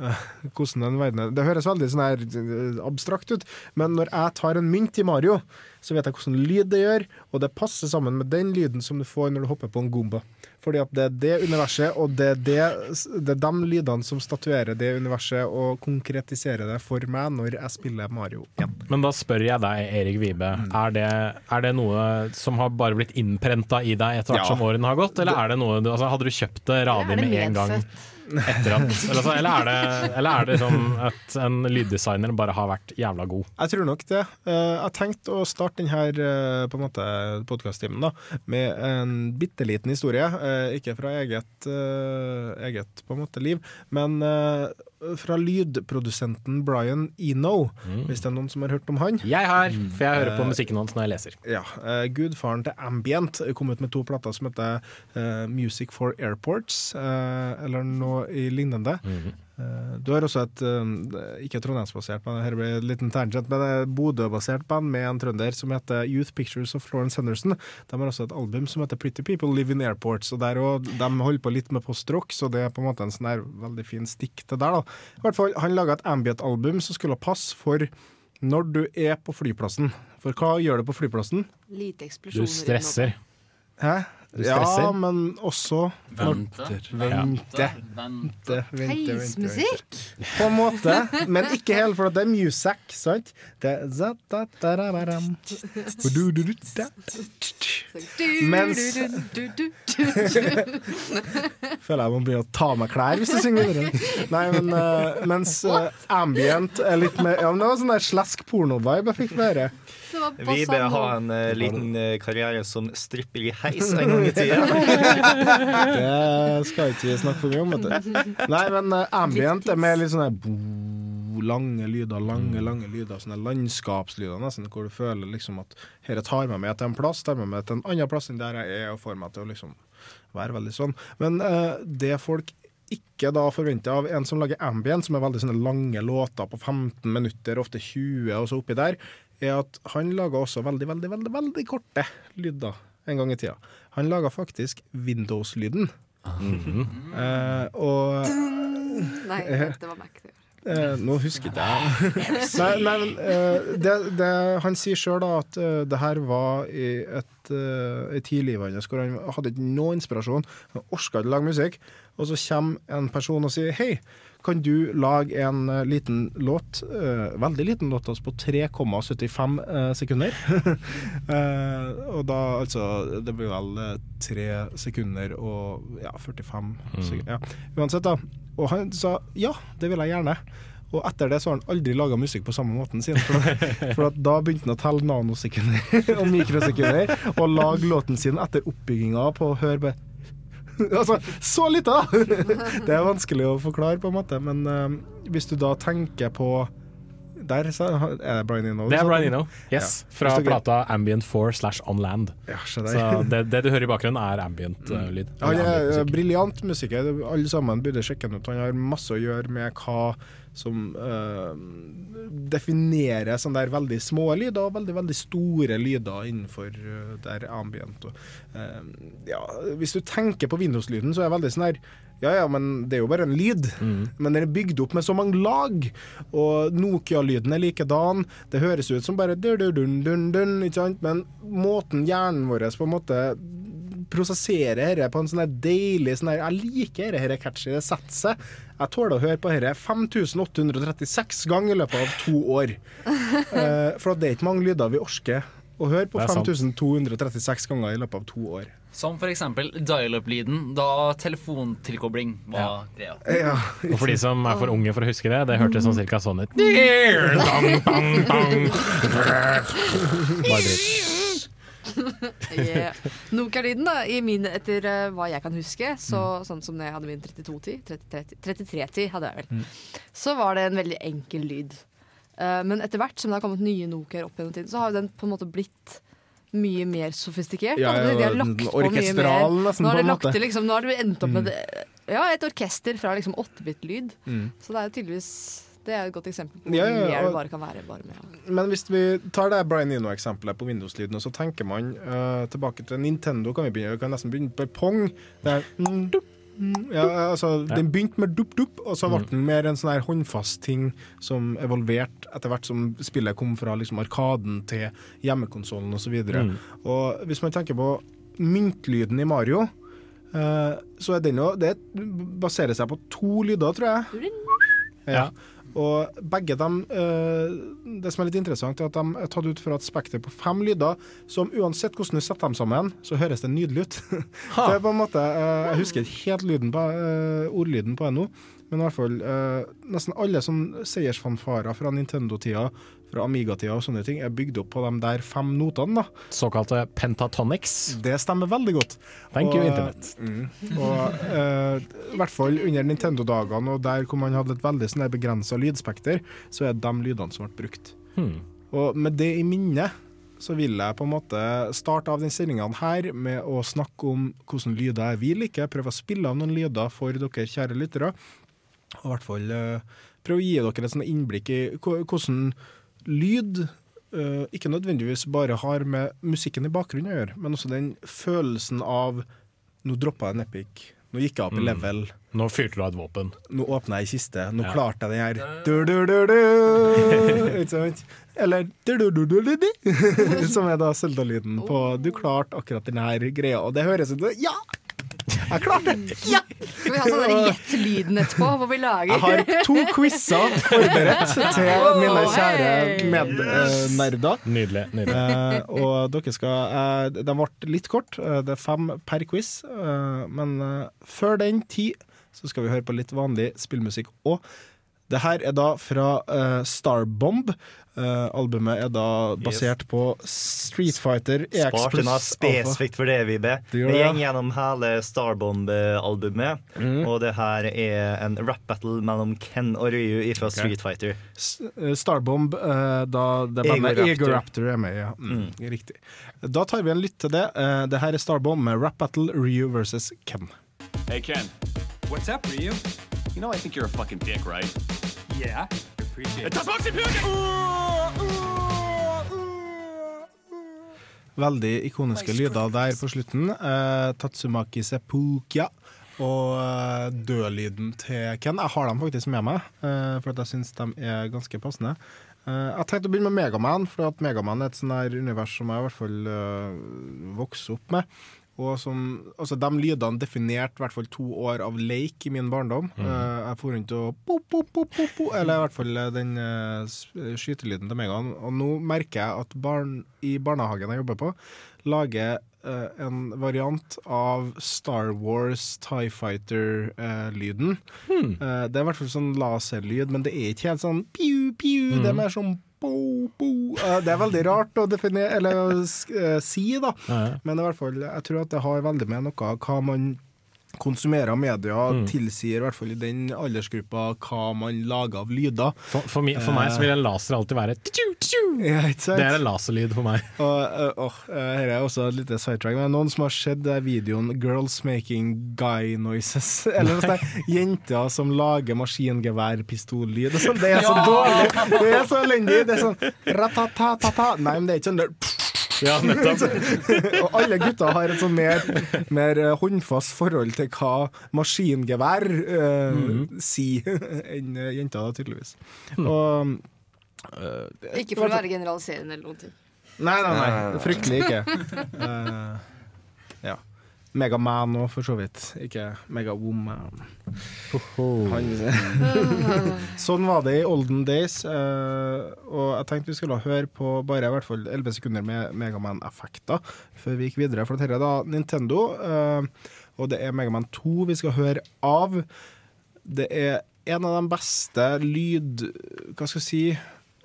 eh, hvordan den verden er. Det høres veldig sånn her eh, abstrakt ut, men når jeg tar en mynt i Mario, så vet jeg hvordan lyd det gjør, og det passer sammen med den lyden som du får når du hopper på en gomba. Fordi at det er det universet, og det er, det, det er de lydene som statuerer det universet og konkretiserer det for meg når jeg spiller Mario igjen. Men da spør jeg deg, Erik Vibe. Mm. Er, det, er det noe som har bare blitt innprenta i deg etter hvert Ja. som årene har gått? Eller er det noe du, altså, hadde du kjøpt det radig med en gang? Etter at, eller, altså, eller er det, eller er det som at en lyddesigner bare har vært jævla god? Jeg tror nok det. Jeg Jeg tenkte å starte denne en podkast-timen med en bitte liten historie. Eh, Ikke fra eget, eh, eget på en måte liv, men eh, fra lydprodusenten Brian Eno, hvis det er noen som har hørt om han. Jeg har, for jeg hører på Eh, musikken hans når jeg leser. Ja. eh, Gudfaren til Ambient kom ut med to plater som heter eh, Music for Airports, eh, eller noe i lignende. Mhm. Eh, du har også et eh, ikke trondheimsbasert band, her blir en liten tangent, men Bodø-basert band med en trønder som heter Youth Pictures of Florence Henderson. De har også et album som heter Pretty People Live in Airports, og der også, de holder på litt med postrock, så det er på en måte en sånn her veldig fin stikk til der. da. I hvert fall, Han laga et ambient-album som skulle passe for når du er på flyplassen. For hva gjør du på flyplassen? Lite eksplosjoner. Du stresser. Hæ? Du Ja, men også Venter. Vente. Vente, vente, vente, Heismusikk? På en måte, men ikke helt, for det er music, sant? Det er Mens Føler jeg må begynne å ta av meg klær hvis jeg synger videre. Nei, men uh, mens uh, ambient er litt mer Ja, men det var sånn der slask porno-vibe jeg fikk med Vi bør ha en uh, liten karriere som stripper i heis en gang i tida. Det skal ikke vi snakke for mye om, vet du. Nei, men ambient er mer litt sånn der bo, lange lyder, lange, lange lyder. Sånne landskapslyder, nesten, hvor du føler liksom at dette tar meg med til en plass, tar meg med til en annen plass enn der jeg er, og får meg til å liksom være veldig sånn. Men eh, det folk ikke da forventer av en som lager ambient, som er veldig sånne lange låter på 15 minutter, ofte 20 og så oppi der, er at han lager også veldig, veldig, veldig, veldig korte lyder en gang i tida. Han laga faktisk Windows-lyden. Eh, og Nei, det var Mac. det. Eh, nå husker jeg. nei, nei, men eh, det, det, han sier sjøl at uh, det her var i et, uh, i livet hans hvor han hadde ikke noe inspirasjon. Han orka ikke lage musikk. Og så kommer en person og sier hei, kan du lage en uh, liten låt, Uh, veldig liten låt, altså på 3,75 eh, sekunder. Eh, og da altså Det blir vel eh, tre sekunder og ja, 45 sekunder. Ja. Uansett, da. Og han sa ja, det vil jeg gjerne. Og etter det så har han aldri laga musikk på samme måten siden. For, for da begynte han å telle nanosekunder og mikrosekunder og lage låten sin etter oppbygginga på å høre Altså, så lite, da! Det er vanskelig å forklare, på en måte, men uh, hvis du da tenker på Der er det Brian Eno? Det er? Brian Eno, yes. Ja. Fra plata Ambient 4 slash On Land. Ja. Så det, det du hører i bakgrunnen, er ambient-lyd. Han er eh, briljant musiker. Alle sammen burde sjekke ham ut. Han har masse å gjøre med hva som uh, definerer sånne der veldig små lyder og veldig veldig store lyder innenfor uh, der ambient. Og, uh, ja, hvis du tenker på Windows-lyden, så er det veldig sånn her ja, ja, men det er jo bare en lyd. Men den er bygd opp med så mange lag. Og Nokia-lyden er likedan. Det høres ut som bare dun-dun-dun-dun, ikke sant? Men måten hjernen vår på en måte prosesserer dette på en sånn deilig sånn Jeg liker dette catchy. Det setter seg. Jeg tåler å høre på dette 5836 ganger i løpet av to år. Eh, for det er ikke mange lyder vi orker å høre på Det er sant. 5236 ganger i løpet av to år. Som for eksempel dial-up-lyden da telefontilkobling var greia. Ja. Og for de som er for unge for å huske det, det hørtes sånn cirka sånn ut. Bang, bang, bang. Bare dritt. Yeah. Nokia-lyden, da, i min, etter uh, hva jeg kan huske, så, sånn som da jeg hadde min 3210, 30 3310 hadde jeg vel, så var det en veldig enkel lyd. Uh, men etter hvert som det har kommet nye Nokiaer opp gjennom tiden, så har jo den på en måte blitt mye mer sofistikert. Ja, ja, de har lagt på mye mer. nesten, Nå har, de lagt til, liksom, nå har de endt opp med Mm. det, ja, et orkester fra liksom 8-bit-lyd. Mm. Så det er jo tydeligvis Det er et godt eksempel på Ja, ja, ja, mye det bare kan være. Bare med. Men hvis vi tar det Brian Eno-eksempelet på Windows-lyden, og så tenker man uh, tilbake til Nintendo, kan vi begynne, vi kan nesten begynne på pong. Det er, mm, dup, mm, ja, altså, Ja. Den begynte med dupp-dupp, og så ble den mer en sånn her håndfast ting som evolverte etter hvert som spillet kom fra liksom, Arkaden til hjemmekonsollen osv. Mm. Og hvis man tenker på myntlyden i Mario, eh, så er den jo Det baserer seg på to lyder, tror jeg. Ja. Og begge dem eh, Det som er litt interessant, er at de er tatt ut fra et spekter på fem lyder, som uansett hvordan du setter dem sammen, så høres det nydelig ut. det er på en måte eh, Jeg husker ikke helt lyden på, eh, ordlyden på det nå, men i hvert fall nesten alle sånn seiersfanfarer fra Nintendo-tida, fra Amiga-tida og sånne ting, er bygd opp på de der fem notene. da. Såkalte pentatonics. Det stemmer veldig godt. Thank you, Internett. Mm. Og eh, i hvert fall under Nintendo-dagene, og der hvor man hadde et veldig sånn begrensa lydspekter, så er det de lydene som ble brukt. Hmm. Og med det i minne så vil jeg på en måte starte av den sendinga her med å snakke om hvordan lyder vi liker. Prøve å spille av noen lyder for dere kjære lyttere. Og i hvert fall eh, prøve å gi dere et innblikk i hvordan lyd uh, ikke nødvendigvis bare har med musikken i bakgrunnen å gjøre, men også den følelsen av Nå droppa jeg en epic. Nå gikk jeg opp i Mm. level. Nå fyrte du av et våpen. Nå åpna jeg ei kiste. Nå Ja. klarte jeg den her. Du, du, du, du. Ikke sant? Eller du, du, du, du, du, du. Som er da Selda-lyden på Du klarte akkurat den her greia. Og det høres ut som Ja! Jeg klarte det! Ja! Skal vi ha sånn der gjett lyden etterpå, hvor vi lager Jeg har to quizer forberedt til mine kjære mednerder. Nydelig. nydelig. Eh, og dere skal eh, De ble litt kort. Eh, det er fem per quiz. Eh, men eh, før den tid så skal vi høre på litt vanlig spillmusikk. òg. det her er da fra eh, Starbomb. Eh, albumet er da basert på Street Fighter EX Sparte noe spesifikt for det, Vibe. Vi går gjennom hele Starbomb-albumet, Mm. og det her er en rap battle mellom Ken og Ryu fra okay. Street Fighter. S- eh, Starbomb, uh, da det Ego bandet. Ego Raptor er med. Ja. Mm, Riktig. Da tar vi en lytt til det. Uh, det her er Starbomb med Rap Battle Ryu versus Ken. Hey, Ken. What's up, Ryu? You know I think you're a fucking dick, right? Yeah. I appreciate. Veldig ikoniske lyder der på slutten. Eh, Tatsumaki Seppukia og eh, dødlyden til Ken. Jeg har dem faktisk med meg, eh, for at jeg syns de er ganske passende. Eh, jeg tenkte å begynne med Megaman, for at Megaman er et sånn univers som jeg i hvert fall uh, vokste opp med. Og som, altså De lydene definerte i hvert fall to år av leik i min barndom. Mm. Jeg for rundt og po, po, po, po, po, Eller i hvert fall eh, den uh, skytelyden til Megan. Og nå merker jeg at barn i barnehagen jeg jobber på, lager uh, en variant av Star Wars Tie Fighter-lyden. Hmm. uh, det er i hvert fall sånn laserlyd, men det er ikke helt sånn piu, piu. Det er Mhm. mer sånn bo, bo. Eh, det er veldig rart å definere, eller eh, si, da. Ja, ja. Men i hvert fall, jeg tror at det har veldig med noe av hva man konsumerer media, Mm. tilsier i hvert fall i den aldersgruppa hva man lager av lyder. For, for, mi, for meg så vil en laser alltid være tju, tju, Ja? Det er en laserlyd for meg. Og, og, åh, uh, her er også et lite sidetrack. Men noen som har sett eh, videoen 'Girls Making Guy Noises'? Eller noe sånt. Jenter som lager maskingeværpistollyd. og sånn. Det er så dårlig! Det er så elendig! Det er sånn ratatatata. Nei, men det er ikke sånn der Ja, nettopp. og alle gutta har et sånn mer, mer eh, håndfast forhold til hva maskingevær eh, -hmm. sier enn eh, jenter, da, tydeligvis. Mm. Og eh, Ikke for å være generaliserende eller noen ting. Nei, nei, Nei, nei, nei. nei. Fryktelig ikke. Uh. Megaman òg, for så vidt. Ikke Megawoman. Sånn var det i olden days. eh, og jeg tenkte vi skulle høre på bare i hvert fall 11 sekunder med Megaman-effekter før vi gikk videre. For dette er da Nintendo, eh, og det er Megaman 2 vi skal høre av. Det er en av de beste lyd... Hva skal jeg si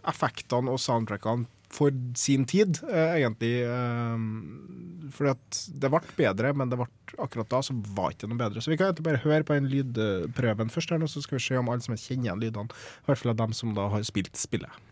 effektene og soundtrackene for sin tid, eh, egentlig. Eh, fordi at det ble bedre, men det ble, akkurat da så var ikke noe bedre. Så vi kan bare høre på en lydprøven først, her nå, så skal vi se om alle som kjenner igjen lydene. I hvert fall av dem som da har spilt spillet.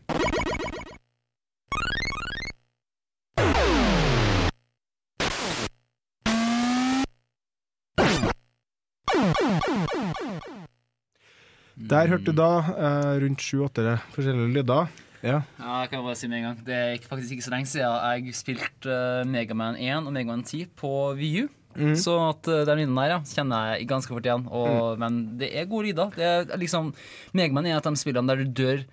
Der hørte du da eh, rundt sju-åtte forskjellige lyder. Ja. Ja, jeg kan bare si med en gang Det er faktisk ikke så lenge siden jeg spilte uh, Megaman 1 og Megaman 10 på VU. Mm. Så at uh, den lyden der ja, kjenner jeg ganske fort igjen. Og, Men det er gode lyder. Det er liksom Megaman er et av de spillene der du dør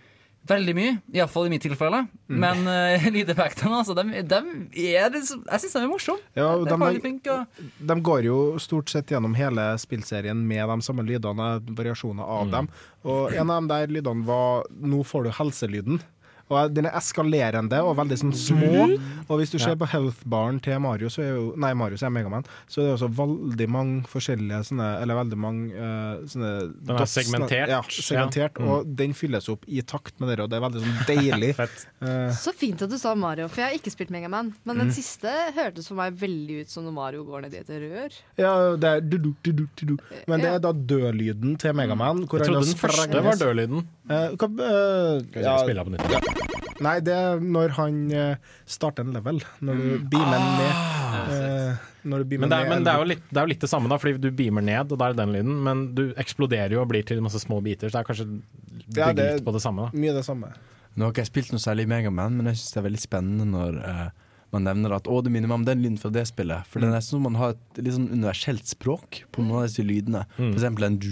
veldig mye. Iallfall i mitt tilfelle. Mm. Men uh, lydeffektene, altså, de, de er liksom, Jeg syns de er morsomme. Ja, de, de, de går jo stort sett gjennom hele spillserien med de samme lydene, variasjoner av Mm. dem. Og en av de der lydene var 'nå får du helselyden'. Og Den er eskalerende og veldig sånn små. Og hvis du ser på health-baren til Mario, så er jo Nei, Mario så er Megaman, så er det også veldig mange forskjellige sånne Eller veldig mange uh, sånne Den er dots- segmentert. Ja, segmentert. Ja. Mm. Og den fylles opp i takt med det, og det er veldig sånn deilig. uh. Så fint at du sa Mario, for jeg har ikke spilt Megaman. Men den Mm. siste hørtes for meg veldig ut som når Mario går ned i et rør. Ja, det er du-du, du-du, du-du. Men det er da dødlyden til Megaman. hvor Jeg trodde den første var dødlyden. Uh, hva, eh, Skal vi spille på nytt? ja. Nei, det er når han eh, starter en level. Når du beamer ah, ned. Eh, når du beamer Men, det er, ned men det, er jo litt, det er jo litt det samme, da, fordi du beamer ned, og da er det den lyden. Men du eksploderer jo og blir til masse små biter, så det er kanskje Ja, det er litt på det samme. da Mye det samme. Nå har ikke jeg spilt noe særlig Megaman, men jeg syns det er veldig spennende når eh, man nevner at å, det minner meg om den lyden fra det spillet. For det er nesten som man har et litt sånn universelt språk på noen av disse lydene. For eksempel en du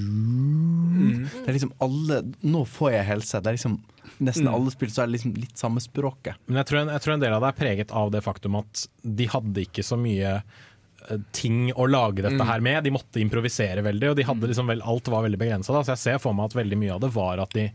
Det er liksom alle Nå får jeg helse. Det er liksom Nesten Mm. alle spill så er det liksom litt samme språket. Men jeg tror, en, jeg tror en del av det er preget av det faktum at de hadde ikke så mye eh, ting å lage dette Mm. her med. De måtte improvisere veldig, og de hadde liksom vel, alt var veldig begrensa. Så jeg ser for meg at veldig mye av det var at de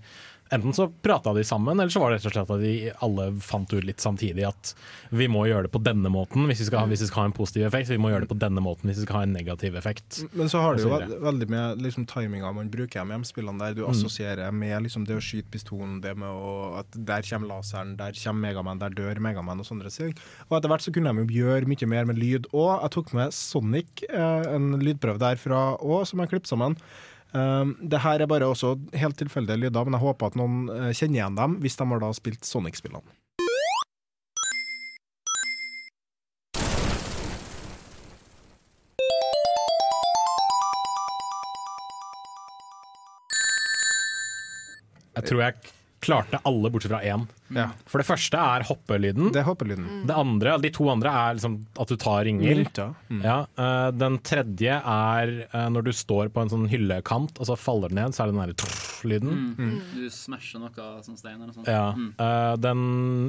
Enten så prata de sammen, eller så var det rett og slett at de alle fant ut litt samtidig at vi må gjøre det på denne måten hvis vi skal hvis vi skal ha en positiv effekt. Vi må gjøre det på denne måten hvis vi skal ha en negativ effekt. Men så har det jo veldig med liksom, timinga man bruker med hjemmespillene, der du Mm. assosierer med liksom, det å skyte pistolen, det med å, at der kommer laseren, der kommer Megaman, der dør Megaman og sånne ting. Og etter hvert så kunne de jo gjøre mye mer med lyd. Og jeg tok med Sonic, eh, en lydprøve derfra òg, som jeg klippet sammen. Um, det her er bare også helt tilfeldige lyder, men jeg håper at noen eh, kjenner igjen dem hvis de har da spilt Sonic-spillene. Jeg tror jeg klarte alle bortsett fra én. Ja. For det første er hoppelyden. Det er hoppelyden. Det andre, De to andre er liksom at du tar ringer. Mm. Ja, uh, den tredje er uh, når du står på en sånn hyllekant, og så faller den ned, så er det den derre truff-lyden. Mm. Du smasher noe sånn stein eller noe sånt. Ja. Mm. eh, den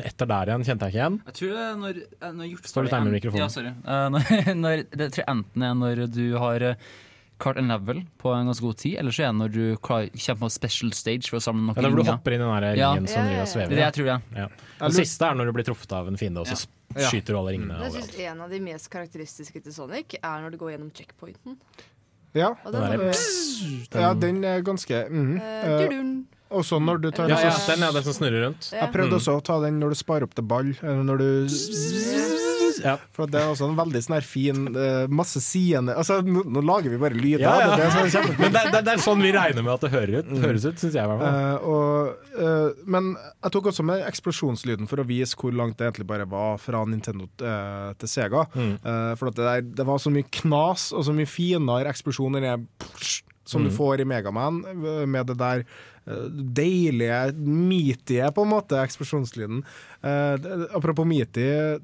etter der igjen kjente jeg ikke igjen. Jeg tror det er når, når Står litt nærmere mikrofonen. Ja, sorry. Eh, når, når, det tror jeg enten er når du har eh, and en level på en ganske god tid, eller så er det når du kommer på special stage for å samle noen Ja, når du hopper inn i den der Ja. ringen som driver og svever. Det det jeg tror, jeg. Ja. Det siste er når du blir truffet av en fiende, og så Ja. skyter du alle ringene. Jeg synes En av de mest karakteristiske til Sonic er når du går gjennom checkpointen. Ja. Den, den er, du- ja, den er ganske mm, dudun. Også når du tar Ja, ja, den er den som snurrer rundt. Jeg prøvde Mm. også å ta den når du sparer opp til ball. Eller når du For det er også en veldig sånn her fin eh, Masse siende Altså, nå, nå lager vi bare lyder. Ja, ja. Det er det som er kjempefint. Men det, det, det er sånn vi regner med at det hører ut, høres ut, syns jeg. i hvert fall. Eh, og, eh, men jeg tok også med eksplosjonslyden for å vise hvor langt det egentlig bare var fra Nintendo eh, til Sega. Mm. Eh, for at det, der, det var så mye knas og så mye finere eksplosjoner enn det som du Mm. får i Megaman, eh, med det der deilige, meatige, på en måte, eksplosjonslyden. Uh, apropos meaty Jeg,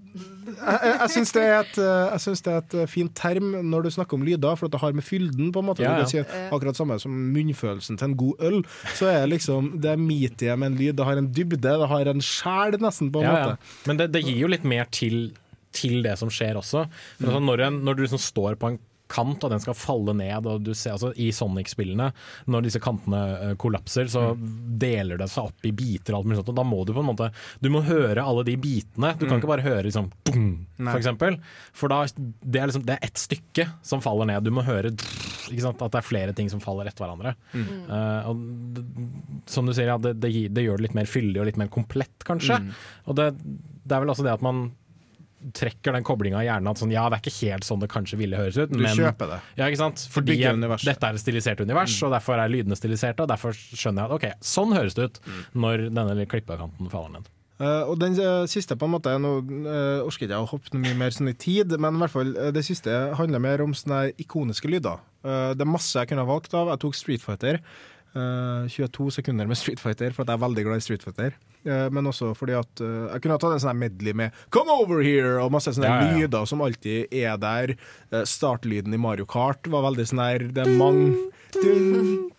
jeg, jeg syns det, et, eh, det er et eh, fint term når du snakker om lyder, for at det har med fylden på en måte. Ja, ja. kan si akkurat samme som munnfølelsen til en god øl. Så er liksom det meaty med en lyd. Det har en dybde, det har en sjel, nesten, på en Ja, ja. måte. Men det, det gir jo litt mer til, til det som skjer også. Mm. altså, når, en, når du liksom står på en kant og den skal falle ned, og du ser altså i Sonic-spillene, når disse kantene eh, kollapser, så Mm. deler det seg opp i biter og alt mulig sånt, og da må du på en måte Du må høre alle de bitene. Du kan Mm. ikke bare høre liksom boom, for eksempel. For da, det er liksom Det er ett stykke som faller ned. Du må høre ikke sant, at det er flere ting som faller etter hverandre. Mm. Uh, og som du sier, ja, det, det, gir- det gjør det litt mer fyldig og litt mer komplett, kanskje. Mm. Og det, det er vel også det at man trekker den koblinga i hjernen at sånn, ja, det er ikke helt sånn det kanskje ville høres ut. Du kjøper det. Ja, ikke sant? Fordi dette er et stilisert univers, Mm. og derfor er lydene stiliserte, og derfor skjønner jeg at ok, sånn høres det ut når denne klippekanten faller ned. Uh, og den eh, siste på en måte Nå uh, orker ikke jeg å hoppe mye mer sånn i tid, men i hvert fall det siste handler mer om sånne ikoniske lyder. Det er masse jeg kunne ha valgt av. Jeg tok Street Fighter. Eh, 22 sekunder med Street Fighter, for jeg er veldig glad i Street Fighter. Uh, men også fordi at uh, jeg kunne ha tatt en sånn medley med 'Come over here!' og masse sånne Ja, ja, ja. lyder som alltid er der. Startlyden i Mario Kart var veldig sånn her Det er mange dun,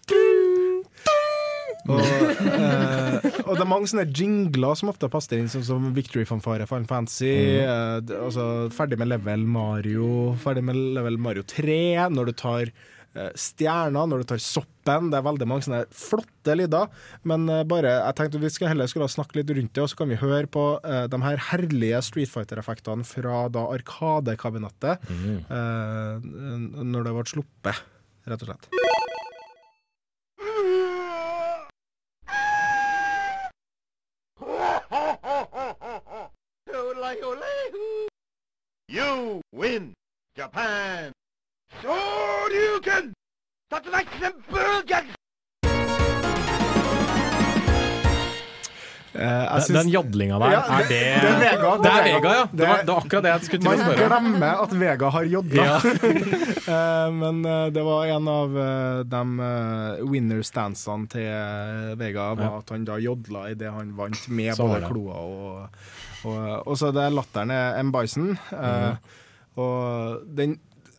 og, eh, og det er mange sånne jingler som ofte passer inn, sånn som Victory-fanfare, Final Fantasy. mm. altså, ferdig med level Mario, ferdig med level Mario 3. Når du tar stjerner, når du tar soppen. Det er veldig mange sånne flotte lyder. Men eh, bare, jeg tenkte vi skal heller skulle snakke litt rundt det, og så kan vi høre på eh, de her herlige Street Fighter-effektene fra da Arkadekabinettet. eh, når det ble sluppet, rett og slett. You win, Japan. Shoryuken! Tatsunaki-Senpuken! Eh, jeg Den, syns- den jodlinga der, Ja, er det det er Vega. Det er Vega, ja! Det var, det var akkurat det jeg skulle til å spørre Man glemmer at Vega har jodla. Ja. uh, men uh, det var en av uh, de eh, winner-stansene til eh, Vega, var Ja. at han da jodla idet han vant med Så både kloa og Og, og så det er latteren er M. Bison. Mm. Og den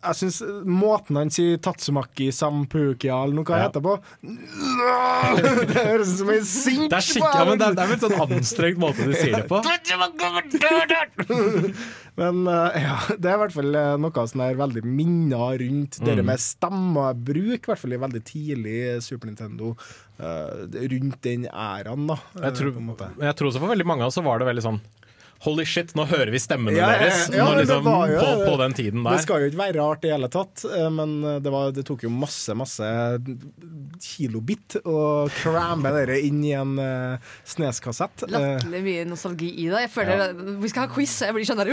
jeg syns måten han sier Tatsumaki Sampukia eller noe Ja. heter på Det høres ut som en sink! Det er skikkelig, ja, men det er, det er vel sånn anstrengt måte du sier det på. Men eh, ja, det er i hvert fall eh, noe som er veldig minner rundt det Mm. med stemmebruk, i hvert fall i veldig tidlig Super Nintendo. eh, rundt den æraen, da. eh, Jeg tror, jeg tror også for veldig mange av oss så var det veldig sånn Holy shit, nå hører vi stemmene Ja, ja, deres ja, når liksom, jo på, på den tiden der. Det skal jo ikke være rart i hele tatt, eh, men det, var, det tok jo masse, masse kilobit å cramme dere inn i en uh, sneskassett. Eh, Latterlig mye nostalgi i det. Jeg føler Vi skal ha quiz, og jeg blir sånn der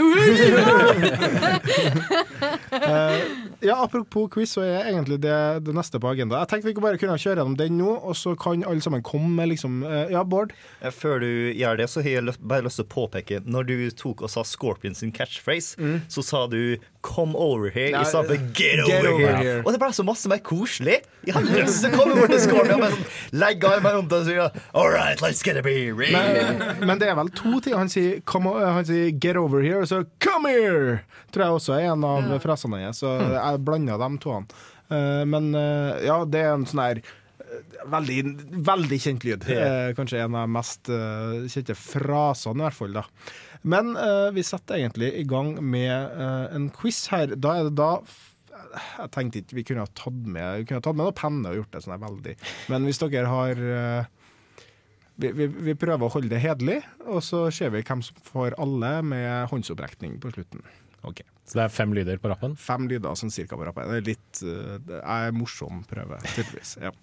Eh, ja, Apropos quiz, så er egentlig det det neste på agenda. Jeg tenkte vi kunne bare kunne kjøre gjennom den nå, og så kan alle sammen komme med liksom eh, Ja, Bård? Eh, Før du gjør det, så har jeg bare lyst til å påpeke Når du tok og sa Scorpion sin catchphrase, Mm. så sa du 'come over here' Nei, i stedet for 'get, get over, over here. here. Og det ble så masse mer koselig. Jeg har lyst til å komme bort til Scorpion og sånn, legge armen rundt og si 'all right, let's get a beer'. Men, men det er vel to ting. Han sier, come, han sier 'get over here', og så 'come here'! Tror jeg også er en av Ja. frasene hans. Så jeg blanda dem to. Uh, men eh, ja, det er en sånn her eh, Veldig, veldig kjent lyd. Eh, kanskje en av de mest eh, kjente frasene, i hvert fall. da Men uh, vi setter egentlig i gang med uh, en quiz her. Da er det da Jeg tenkte ikke vi kunne ha tatt med Vi kunne ha tatt med noe penne og gjort det sånn her veldig. Men hvis dere har uh, vi, vi, vi prøver å holde det hederlig, og så ser vi hvem som får alle med håndsopprekning på slutten. Ok, Så det er fem lyder på rappen? Fem lyder sånn cirka på rappen. Det er litt det er en morsom prøve, tydeligvis. Ja.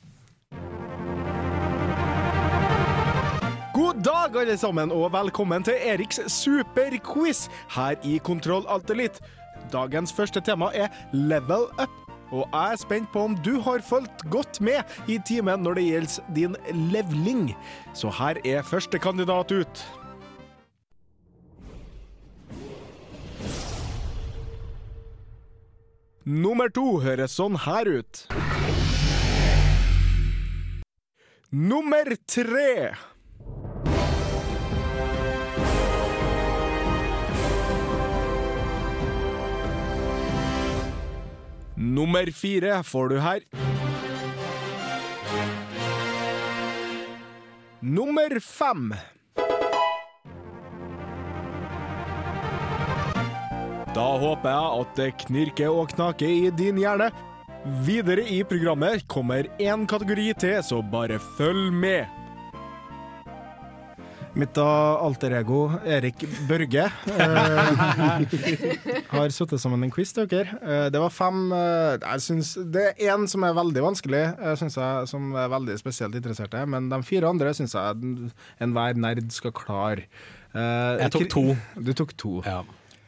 God dag, alle sammen, og velkommen til Eriks superquiz her i Kontroll Alt Elite. Dagens første tema er level up. Og jeg er spent på om du har fulgt godt med i timen når det gjelder din levling. Så her er første kandidat ut. Nummer to høres sånn her ut. Nummer tre. Nummer fire får du her. Nummer fem. Da håper jeg at det knirker og knaker i din hjerne. Videre i programmet kommer én kategori til, så bare følg med. Mitt da alter ego, Erik Børge, eh, har satt sammen en quiz til dere. Eh, det var fem eh, jeg synes, Det er én som er veldig vanskelig, synes jeg, som er veldig spesielt interesserte. Men de fire andre syns jeg enhver nerd skal klare. Eh, Jeg tok to. Du tok to.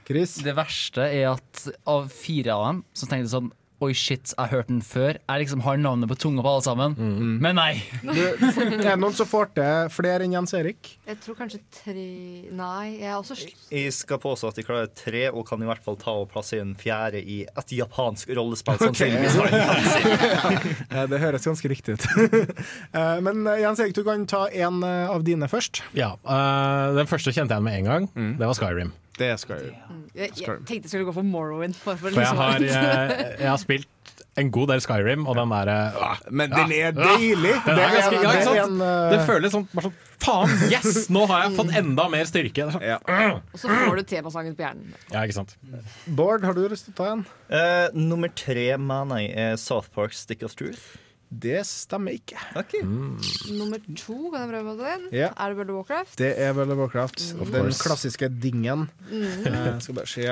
Chris? Det verste er at av fire av dem så tenkte jeg sånn Oi, shit, jeg har hørt den før. Jeg liksom har navnet på tunga på alle sammen. Men nei. Du, er det noen som får til flere enn Jens Erik? Jeg tror kanskje tre Nei, jeg er også Jeg skal påstå at de klarer tre, og kan i hvert fall ta og plassere en fjerde i et japansk rollespill. Eh, Det høres ganske riktig ut. Eh, Men eh, Jens Erik, du kan ta en eh, av dine først. Ja, eh, Den første kjente jeg med en gang. Det var Skyrim. Det er Skyrim. jeg, jeg tenkte jeg skulle gå for Morrowind. For, for For jeg liksom- har, jeg, jeg har spilt en god del Skyrim, og den derre Men den er deilig! Den Det er ganske, ja, ikke sant? eh, Det føles sånn, bare sånn Faen, yes! Nå har jeg fått enda mer styrke. Det er sånn, Og så får du temasangen på hjernen. Ja, ikke sant. Bård, har du lyst til å ta en? Uh, nummer tre mener jeg er South Park Stick of Truth. Det stemmer ikke. Nummer to, kan jeg prøve på den? Ja. Er det World of Warcraft? Det er World of Warcraft. Of Den klassiske dingen. Mm. Eh, Jeg skal bare se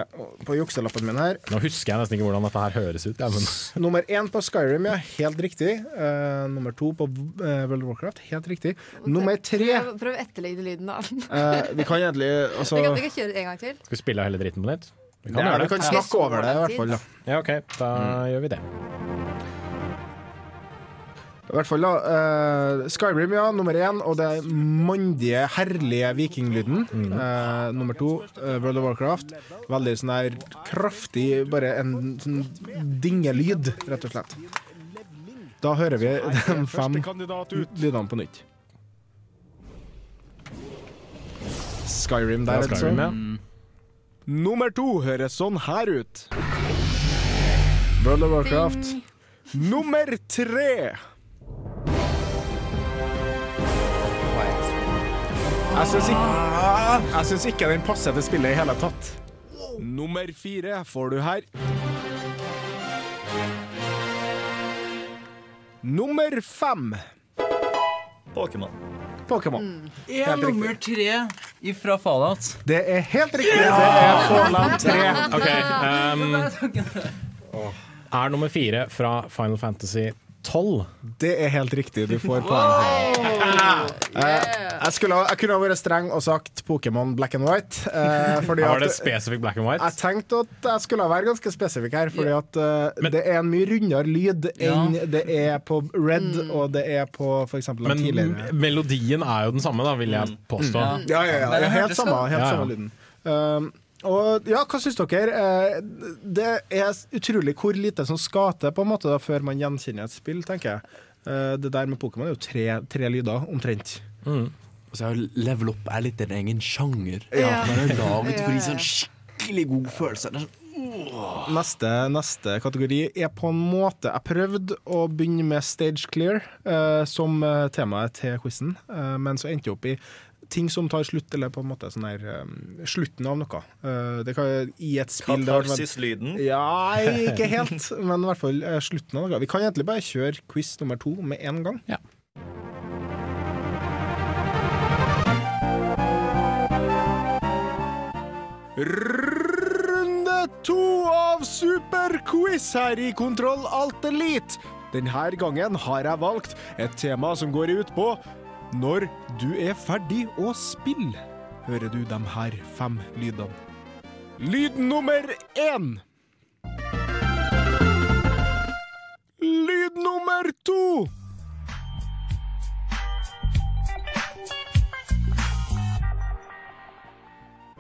på jukselappen min her. Nå husker jeg nesten ikke hvordan dette her høres ut. Ja, men Nummer én på Skyrim, ja. Helt riktig. Uh, nummer to på eh, World of Warcraft. Helt riktig. Nummer tre Prøv, prøv å etterligne lyden, da. uh, Vi kan egentlig altså, vi, kan, vi kan kjøre en gang til. Skal vi spille hele dritten på nytt? Vi Ja, gjøre vi kan snakke over det, i hvert fall. Da. Ja, OK. Da gjør vi det. I hvert fall da, Uh, Skyrim, ja, nummer én. Og det mandige, herlige vikinglyden. Eh, nummer to, uh, World of Warcraft. Veldig sånn der kraftig, bare en sånn dingelyd, rett og slett. Da hører vi de fem lydene på nytt. Skyrim der, Ja, Skyrim, ja. altså. Nummer to høres sånn her ut. World of Warcraft. Nummer tre. Jeg syns ikke, jeg syns ikke den passer til spillet i hele tatt. Nummer fire får du her. Nummer fem. Pokémon. Pokémon. Er Helt nummer tre ifra Fallout? Det er helt riktig. Det er Fallout 3. Okay, Um, er nummer fire fra Final Fantasy 12? Det er helt riktig. Du får poeng. Eh, jeg, skulle, jeg kunne ha vært streng og sagt Pokémon black and white. eh, fordi Var det spesifikk black and white? Jeg tenkte at jeg skulle være ganske spesifikk her, fordi at Men, det er en mye rundere lyd enn det er på Red, og det er på f.eks. Men tidligere. melodien er jo den samme, da, vil jeg påstå. Ja, ja, ja, ja helt samme, helt Ja, ja. samme lyden. Um, og ja, hva syns dere? Eh, det er utrolig hvor lite som skal til på en måte da, før man gjenkjenner et spill, tenker jeg. Eh, det der med Pokémon er jo tre, tre lyder, omtrent. Og så er jo level up er litt en egen sjanger. Ja. Den er laget for å gi sånn skikkelig god følelse. Det er sånn, Neste, neste kategori er på en måte Jeg prøvde å begynne med stage clear uh, som temaet til quizen, uh, men så endte jeg opp i ting som tar slutt, eller på en måte sånn der um, slutten av noe. Uh, det kan i et spill det har vært- Katarsis-lyden. Ja, ikke helt, men i hvert fall uh, slutten av noe. Vi kan egentlig bare kjøre quiz nummer to med en gang. Runde to av superquiz her i Kontroll Alt Elite. Denne gangen har jeg valgt et tema som går ut på Når du er ferdig å spille, hører du de her fem lydene. Lyd nummer én. Lyd nummer to.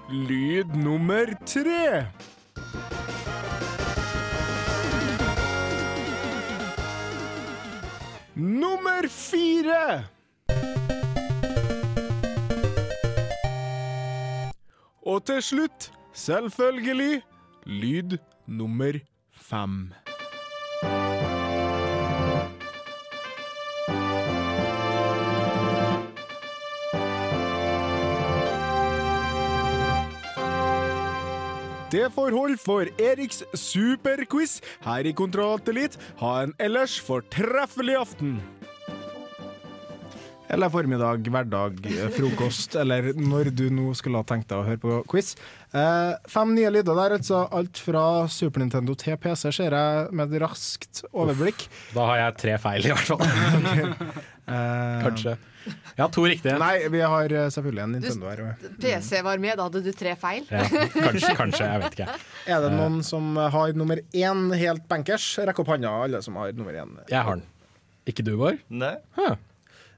Lyd nummer tre. Nummer fire. Og til slutt, selvfølgelig, lyd nummer fem. Det får holde for Eriks superquiz her i Kontroll Ha en ellers fortreffelig aften. Eller formiddag, hverdag, eh, frokost, eller når du nå skulle ha tenkt deg å høre på quiz. Eh, fem nye lyder der, altså. Alt fra Super Nintendo til PC, ser jeg med et raskt overblikk. Da har jeg tre feil, i hvert fall. Eh, Kanskje. Jeg har to riktige. Nei, vi har eh, selvfølgelig en Nintendo her. PC var med, da hadde du tre feil. Ja, kanskje, kanskje, jeg vet ikke. Er det noen som har nummer én helt bankers? Rekk opp hånda, alle som har nummer én. Jeg har den. Ikke du, Bård? Nei.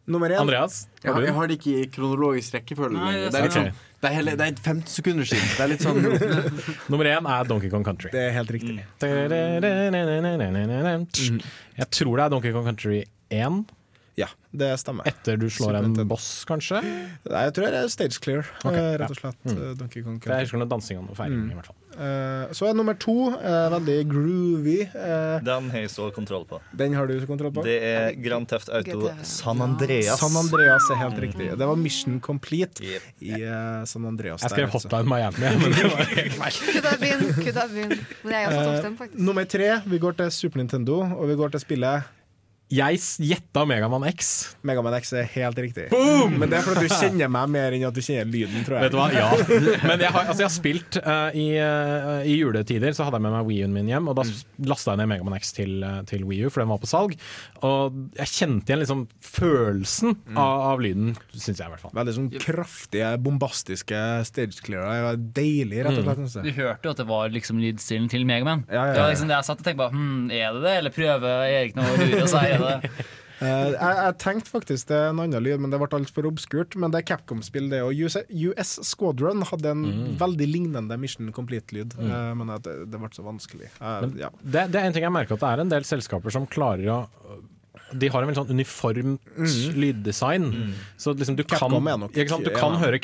Nummer én. Andreas? Jeg, Har du jeg har det ikke i kronologisk rekkefølge Nei, det Det er, litt er sånn, det er, hele, det er 15 sekunder siden. Det er litt sånn Nummer én er Donkey Kong Country. Det er helt riktig. Jeg tror det er Donkey Kong Country 1. Ja, det stemmer. Etter du slår en boss, kanskje? Nei, jeg tror det er stage clear, okay, eh, ja. rett og slett. Mm. eh, Donkey Kong Country. Jeg husker noe dansing og feiringa. Mm. i hvert fall så er nummer to eh, veldig groovy. eh, Den har jeg så kontroll på. den har du kontroll på? Det er Grand Theft Auto GTA. San Andreas. San Andreas er helt riktig. Det var Mission Complete i eh, San Andreas. Jeg skrev der, altså. Hotline Miami, men det var helt feil. Could have been, could have been. Men jeg er også toppstemt, Eh, faktisk. nummer tre, vi går til Super Nintendo, og vi går til spillet Jeg gjetta Megaman X. Megaman X er helt riktig. Boom! Men det er fordi du kjenner meg mer enn at du kjenner lyden, tror jeg. Vet du hva, ja. Men jeg har, altså jeg har spilt uh, i, uh, I juletider så hadde jeg med meg Wii U-en min hjem, og da Mm. lasta jeg ned Megaman X til, uh, til Wii U, for den var på salg. Og jeg kjente igjen liksom følelsen Mm. av, av lyden, syns jeg i hvert fall. Veldig sånn kraftige, bombastiske stage clearer. Deilig, rett og slett. Mm. Du hørte jo at det var liksom lydstilen til Megaman. Ja, ja, Det var liksom det jeg satt og tenkte på. Hm, er det det, eller prøver Erik nå å lure oss? Er det? Eh, jeg, jeg tenkte faktisk det er en annen lyd, men det ble altfor obskurt. Men det er Capcom-spill, det. òg. US, US Squadron hadde en Mm. veldig lignende Mission Complete-lyd, eh, men det, det ble så vanskelig. Eh, Men ja. det, det er en ting jeg merker at det er en del selskaper som klarer å de har en veldig sånn uniformt lyddesign. Så liksom du kan, Mm. Capcom er nok- sant? Du kan ja. høre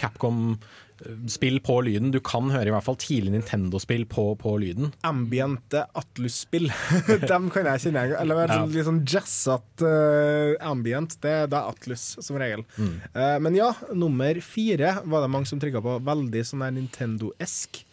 Capcom-spill på lyden. Du kan høre i hvert fall tidlig Nintendo-spill på, på lyden. Ambiente Atlus-spill. Dem kan jeg kjenne. Eller Ja. sånn, litt sånn jazzete uh, ambient. Det, det er Atlus, som regel. Mm. Uh, men ja, nummer fire var det mange som trykka på. Veldig sånn Nintendo-esk.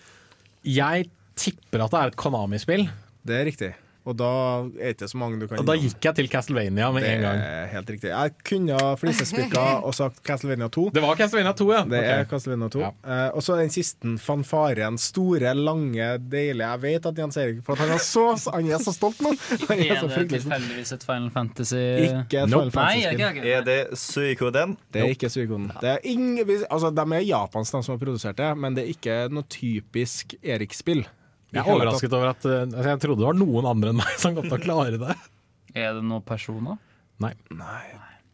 Jeg tipper at det er et Konami-spill. Det er riktig. Og da er det ikke så mange du kan Og da gikk jeg til Castlevania med en gang. er helt riktig. Jeg kunne ha flisespikka og sagt Castlevania 2. Det var Castlevania 2, ja. Det okay. er Castlevania 2. Eh, og så den siste fanfaren. Store, lange, deilige. Jeg vet at Jens Erik For at han er så, han er så stolt nå! Han er Er det tilfeldigvis et Final Fantasy Ikke et Nope. Final Fantasy-spill. Er det Suikoden? Det er ikke Suikoden. Det er ingen, altså, de er japanske, de som har produsert det, men det er ikke noe typisk Erik-spill. Jeg er overrasket over at eh, altså, Jeg trodde det var noen andre enn meg som kom til å klare det. Er det noen personer? Nei.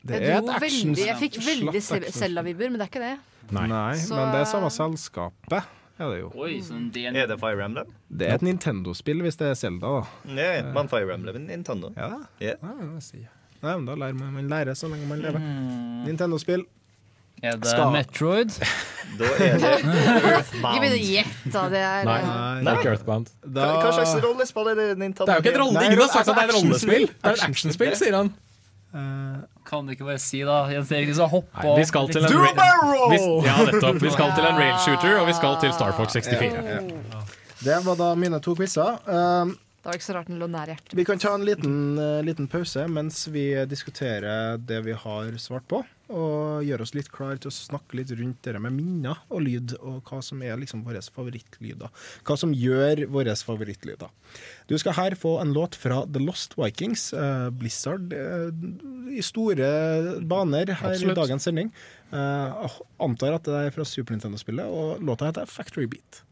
Det Jeg, er et action- veldig, jeg fikk veldig Selda-vibber, men det er ikke det. Nei, Så- men det er samme selskapet. Er det jo. Oi, sånn Er det Fire Emblem? Det er et Nintendo-spill hvis det er Zelda, da. Men Fire Emblem er Nintendo. Ja, yeah. ja det sier jeg. Nei, men da lærer man, man lærer så lenge man lever. Mm. Nintendo-spill. Er det Skal- Metroid? Da er det Ikke begynn å gjette. Det er Nei, eh, det er ikke Earthbound. Da, Hva, hva slags rollespill er det Nintendo Det er jo ikke et rolle, Ingen har sagt at det er et rollespill! Det er et actionspill. sier han. Kan du ikke bare si da, Jens Erik, så hoppe Nei, vi skal til en vi, Ja, nettopp. Vi skal til en rail shooter, og vi skal til Star Fox 64. Det var da mine to quizer. Um, Det var ikke så rart den lå nær hjertet. vi kan ta en liten, eh, liten pause mens vi diskuterer det vi har svart på, og gjøre oss litt klar til å snakke litt rundt det med minner og lyd, og hva som er liksom våre favorittlyder. Hva som gjør våre favorittlyder. Du skal her få en låt fra The Lost Vikings. Eh, Blizzard eh, i store baner her Absolutt. i dagens sending. Eh, antar at det er fra Super Nintendo-spillet, og låta heter Factory Beat.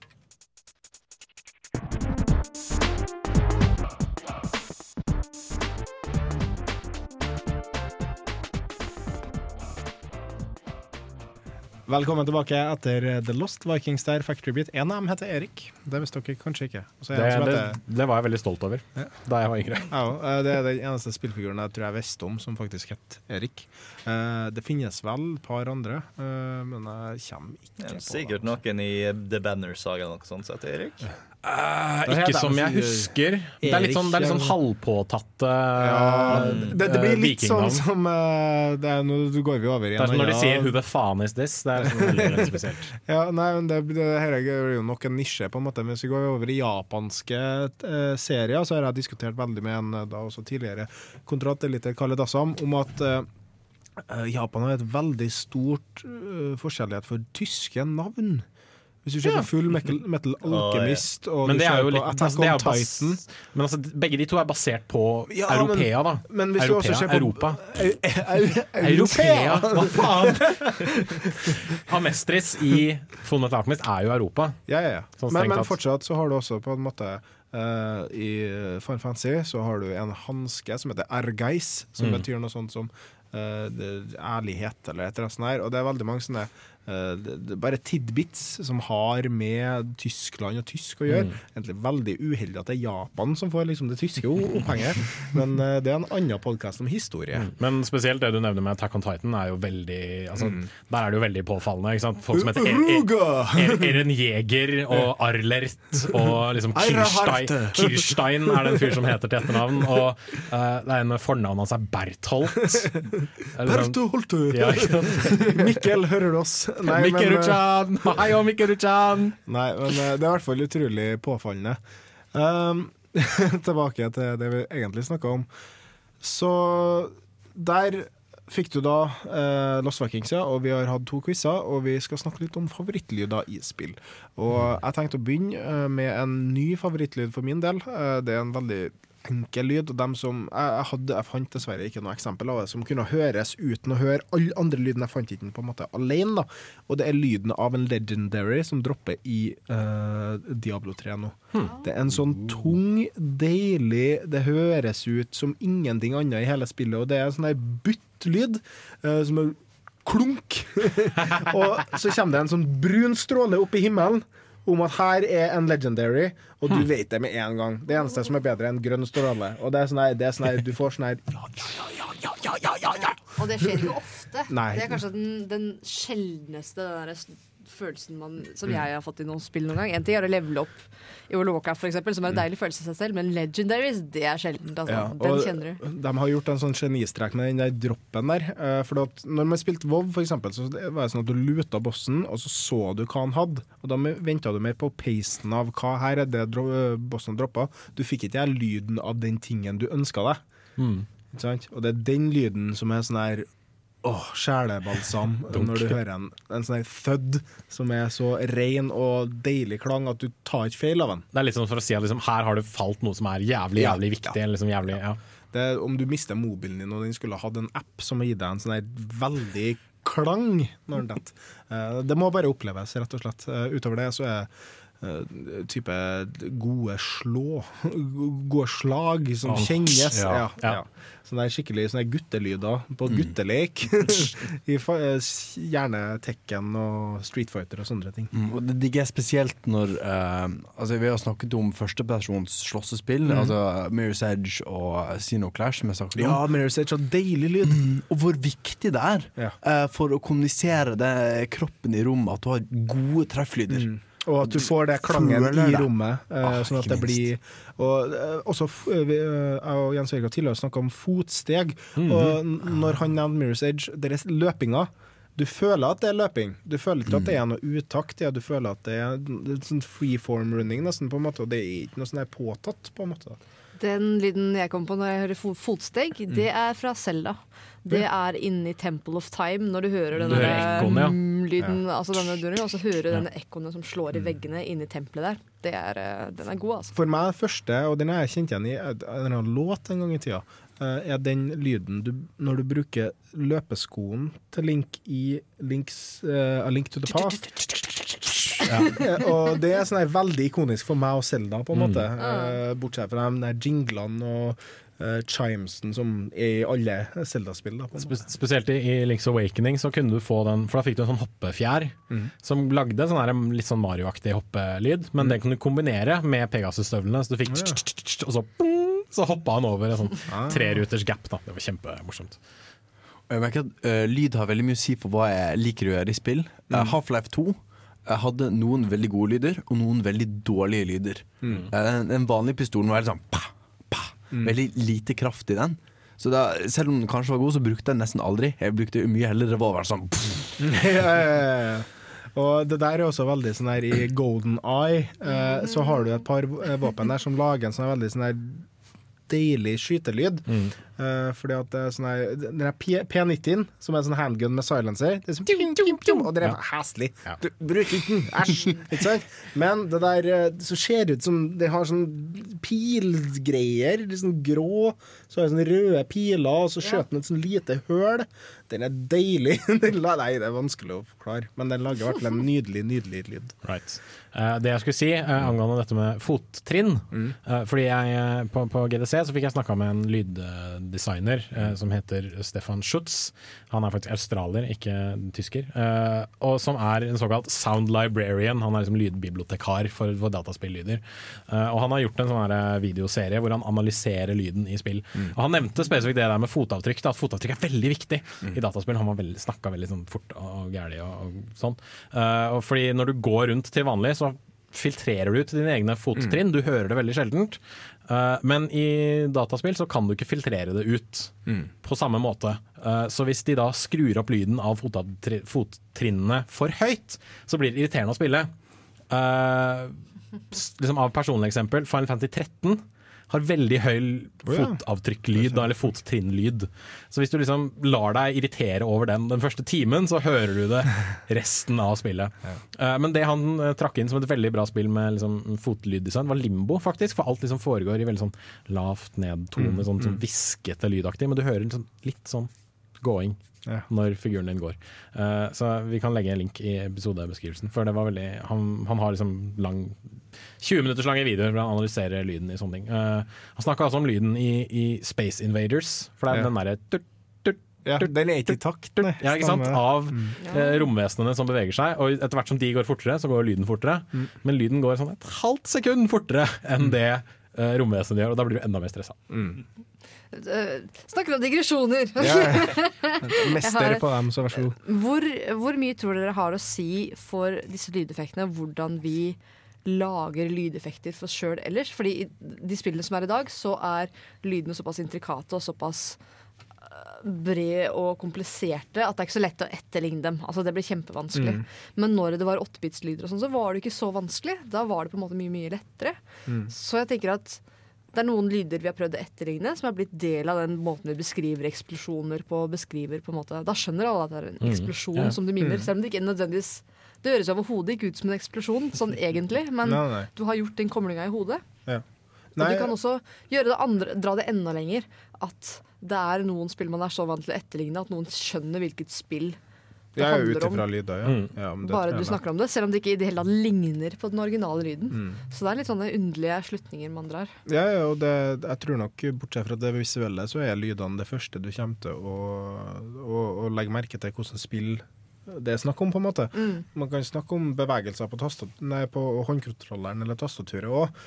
Velkommen tilbake etter The Lost Vikings der, Factory Beat. En av dem heter Erik. Det visste dere kanskje ikke. Er Det, en det, heter det var jeg veldig stolt over da jeg var yngre. ja, eh, det er den eneste spillfiguren jeg tror jeg visste om som faktisk het Erik. Eh, Det finnes vel et par andre, eh, men jeg kommer ikke Ja, på sikkert noen i The Banner-saga eller noe sånt som heter Erik. Uh, ikke som jeg husker. Det er litt sånn, det er litt sånn halvpåtatte Ja, det, det blir litt sånn som uh, det er, Nå går vi over igjen. Det er som når de sier 'who the faen is this'? Det sånn. Ja, nei, men det, det her er jo nok en nisje, på en måte. Hvis vi går over i japanske eh, serier, så har jeg diskutert veldig med en eh, da også tidligere kontrateliter, Kalle Dassam, om at eh, eh, Japan har et veldig stort uh, forskjellighet for tyske navn. Hvis du ser Ja. Full Metal, metal Alchemist og Men du er jo litt Attack altså, on Titan Men altså, begge de to er basert på Ja, europea, da. men også europea, ser Europa. Eu- eu- Europea! Europea! Hva faen? Amestris i Fullmetal Alchemist er jo Europa. Ja, ja, ja. Sånn Men, men fortsatt så har du også på en måte Uh, I Fine Fancy så har du en hanske som heter Ergeis, som Mm. betyr noe sånt som uh, ærlighet eller et eller annet sånt her. Og det er veldig mange sånne eh, bare tidbits som har med Tyskland og tysk å gjøre. Mm. Egentlig veldig uheldig at det er Japan som får liksom det tyske opphenget, men eh, det er en annen podkast om historie. Men spesielt det du nevner med Attack on Titan, er jo veldig altså, Mm. Der er det jo veldig påfallende. Folk som heter er, er, Ruga! er, Eren Jeger og Arlert og liksom Kirstein, Kirstein er det en fyr som heter til etternavn. Og uh, det er en med fornavnet hans er Bertholt. Sånn- Bertholt! Ja. Mikkel, hører du oss? Nei, eh, Mikkeru-chan! Hei og Mikkeru-chan! Nei, men eh, det er i hvert fall utrolig påfallende. Um, tilbake til det vi egentlig snakka om. Så der fikk du da eh, Lost Vikings, ja, og vi har hatt to quizer, og vi skal snakke litt om favorittlyder i spill. Og jeg tenkte å begynne eh, med en ny favorittlyd for min del. Eh, det er en veldig enkel lyd. Og dem som, jeg, jeg, hadde, jeg fant dessverre ikke noe eksempel av det som kunne høres uten å høre alle andre lydene. Jeg fant ikke den på en måte alene. da. Og det er lyden av en legendary som dropper i uh, Diablo 3 nå. Det er en sånn tung, deilig Det høres ut som ingenting annet i hele spillet, og det er en sånn der butt-lyd Uh, som er klunk. og så kommer det en sånn brun stråle opp i himmelen om at her er en legendary, og du vet det med en gang. Det eneste som er bedre enn grønn stråle. Og det er sånn her, det er sånn her du får sånn her Og det skjer ikke ofte. Nei. Det er kanskje den, den sjeldneste den der følelsen man, som jeg har fått i noen spill noen gang. En ting er å levele opp i World of Warcraft, for eksempel, som er en deilig følelse i seg selv, men legendaries, det er sjeldent. Altså. Ja, den kjenner du. De har gjort en sånn genistrek med den der droppen der. eh, For at når man spilte WoW, for eksempel, så var det sånn at du luta bossen, og så så du hva han hadde. Og da venta du mer på pacen av hva her er det eh, bossen droppa. Du fikk ikke den lyden av den tingen du ønska deg. Mm. Ikke sant? Og det er den lyden som er sånn her Åh, sjelebalsam når du hører en, en sånn thud som er så ren og deilig klang at du tar ikke feil av den. Det er litt sånn for å si at liksom, her har det falt noe som er jævlig, Ja, jævlig viktig. eller Liksom, jævlig, ja. Det om du mister mobilen din og den skulle hatt en app som har gitt deg en sånn veldig klang når den detter. Eh, Det må bare oppleves, rett og slett. Eh, Utover det så er type gode slå Gode slag som Åh, kjennes. ja, Ja, ja. Sånne skikkelig sånne guttelyder på Mm. gutteleik. I fa- eh, Gjerne Tekken og Street Fighter og sånne ting. Mm, og det digger jeg spesielt når uh, Altså Vi har snakket om førstepersons slåssespill, Mm. altså Mirror's Edge og Sino Clash, som jeg snakket. Ja, Mirror's Edge har deilig lyd. Mm, og hvor viktig det er uh, for å kommunisere det kroppen i rommet, at du har gode trefflyder. Mm. Og at du får det klangen i rommet. eh, Ah, sånn at det blir Og eh, også eh, vi, jeg og Jens Erik har tidligere snakka om fotsteg. Mhm. Og når han nevner Mirror's Edge, det er løpinga. Du føler at det er løping. Du føler ikke at det er noe utakt. Ja, du føler at det er sånn freeform running, nesten, på en måte. Og det er ikke noe sånn påtatt, på en måte. Den lyden jeg kommer på når jeg hører fotsteg, Mm. det er fra Selda. Det er inni Temple of Time, når du hører denne Du hører der, ja. mm, lyden, altså denne døren, og så hører du denne ekkoene som slår i veggene inni tempelet der. Det er, eh, den er god, altså. For meg første, og den har jeg kjent igjen i en låt en gang i tida, eh, er den lyden du, når du bruker løpeskoen til Link i Links, uh, Link to the Past. Ja. og det er sånn veldig ikonisk for meg og Selda, på en Mm. måte. Eh, bortsett fra de der jinglene og uh, chimesen som er i alle måte. spesielt i, i Link's Awakening så kunne du få den, for da fikk du en sånn hoppefjær mm. som lagde sånn her, litt sånn Mario-aktig hoppelyd, men den kunne du kombinere med Pegasus-støvlene, så du fikk Å, ja. og så, så hoppa han over en sånn Ah. treruters gap. Da. Det var kjempemorsomt. Jeg merker at uh, Lyd har veldig mye å si for hva jeg liker å gjøre i spill. Mm. Uh, Half-Life 2 eh, hadde noen veldig gode lyder og noen veldig dårlige lyder. Mm. Eh, den, den vanlige pistolen var helt sånn pa, pa. Veldig lite kraft i den. Så da, selv om den kanskje var god, så brukte jeg den nesten aldri. Jeg brukte mye heller revolveren sånn ja, ja, ja. Og det der er også veldig sånn her i Golden Eye, eh, så har du et par eh, våpen der som lager en sånn veldig sånn her deilig skytelyd. Eh, fordi at det er sånn her Den der P- P90-en, som er sånn handgun med silencer, det er sånn tjum, tjum, tjum, og det er heslig. Du bruk ikke den! Æsj! Ikke sant? Men det der eh, så ser ut som det har sånn pilgreier, litt sånn grå, så har det sånne røde piler, og så skjøter den et sånn lite høl. Den er deilig. Nei, det er vanskelig å forklare, men den lager i hvert fall en nydelig, nydelig lyd. Right. Uh, det jeg skulle si uh, angående dette med fottrinn eh, Fordi jeg på, på GDC så fikk jeg snakka med en lyddesigner eh, som heter Stefan Schutz. Han er faktisk australier, ikke tysker. eh, og som er en såkalt sound librarian. Han er liksom lydbibliotekar for, for dataspillyder. Eh, og han har gjort en sånn eh, videoserie hvor han analyserer lyden i spill. Og Han nevnte spesifikt det der med fotavtrykk, da, at fotavtrykk er veldig viktig i dataspill. Han veldig, snakka veldig sånn fort og gæli og, og sånn. Eh, og fordi når du går rundt til vanlig, så filtrerer du ut dine egne fottrinn. Du hører det veldig sjeldent. Eh, men i dataspill så kan du ikke filtrere det ut på samme måte. Eh, så hvis de da skrur opp lyden av fottrinnene for høyt, så blir det irriterende å spille. Eh, liksom av personlig eksempel, Final Fantasy 13 har veldig høy fotavtrykklyd, da, eller fottrinnlyd. Så hvis du liksom lar deg irritere over den den første timen, så hører du det resten av spillet. Eh, men det han eh, trakk inn som et veldig bra spill med liksom, fotlyddesign, var Limbo, faktisk. For alt liksom foregår i veldig sånn lavt ned-tone, sånn, sånn mm. hviskete lydaktig. Men du hører liksom, litt sånn gåing Ja. når figuren din går. Uh, så vi kan legge en link i episodebeskrivelsen, for det var veldig Han, han har liksom lang 20 minutters lange videoer hvor han analyserer lyden i sånne ting. Uh, han snakka altså om lyden i, i Space Invaders, for det er Ja. den derre Ja, den er ikke i takt, ja, ikke sant? Av Mm. eh, romvesenene som beveger seg. Og etter hvert som de går fortere, så går lyden fortere. Mm. Men lyden går sånn et halvt sekund fortere enn det eh, romvesenet gjør, og da blir du enda mer stressa. Mm. snakker om digresjoner. Ja, Mester Jeg på dem, så vær så god. Hvor, hvor mye tror dere har å si for disse lydeffektene, hvordan vi lager lydeffekter for oss sjøl ellers? Fordi i de spillene som er i dag, så er lydene såpass intrikate og såpass øh, brede og kompliserte at det er ikke så lett å etterligne dem. Altså Det blir kjempevanskelig. Mm. Men når det var åttebitslyder, og sånn, så var det ikke så vanskelig. Da var det på en måte mye mye lettere. Mm. Så jeg tenker at det er noen lyder vi har prøvd å etterligne, som er blitt del av den måten vi beskriver eksplosjoner på. beskriver på en måte Da skjønner alle at det er en Mm. eksplosjon Ja. som du mimer, Mm. selv om det ikke nødvendigvis Det høres overhodet ikke ut som en eksplosjon, sånn egentlig, men Nei, nei. du har gjort den komlinga i hodet. Ja. Og du kan også gjøre det andre, dra det enda lenger. At det er noen spill man er så vant til å etterligne at noen skjønner hvilket spill det jeg er handler om. lyder, ja. Mm. ja men det Bare du snakker om det, selv om det ikke i det hele tatt ligner på den originale lyden. Mm. Så det er litt sånne underlige slutninger man drar. Ja, ja, og det, jeg tror nok, bortsett fra det visuelle, så er lydene det første du kommer til å, å, å legge merke til hvordan spill det er snakk om, på en måte. Mm. Man kan snakke om bevegelser på, nei, på håndkontrolleren eller tastaturet òg,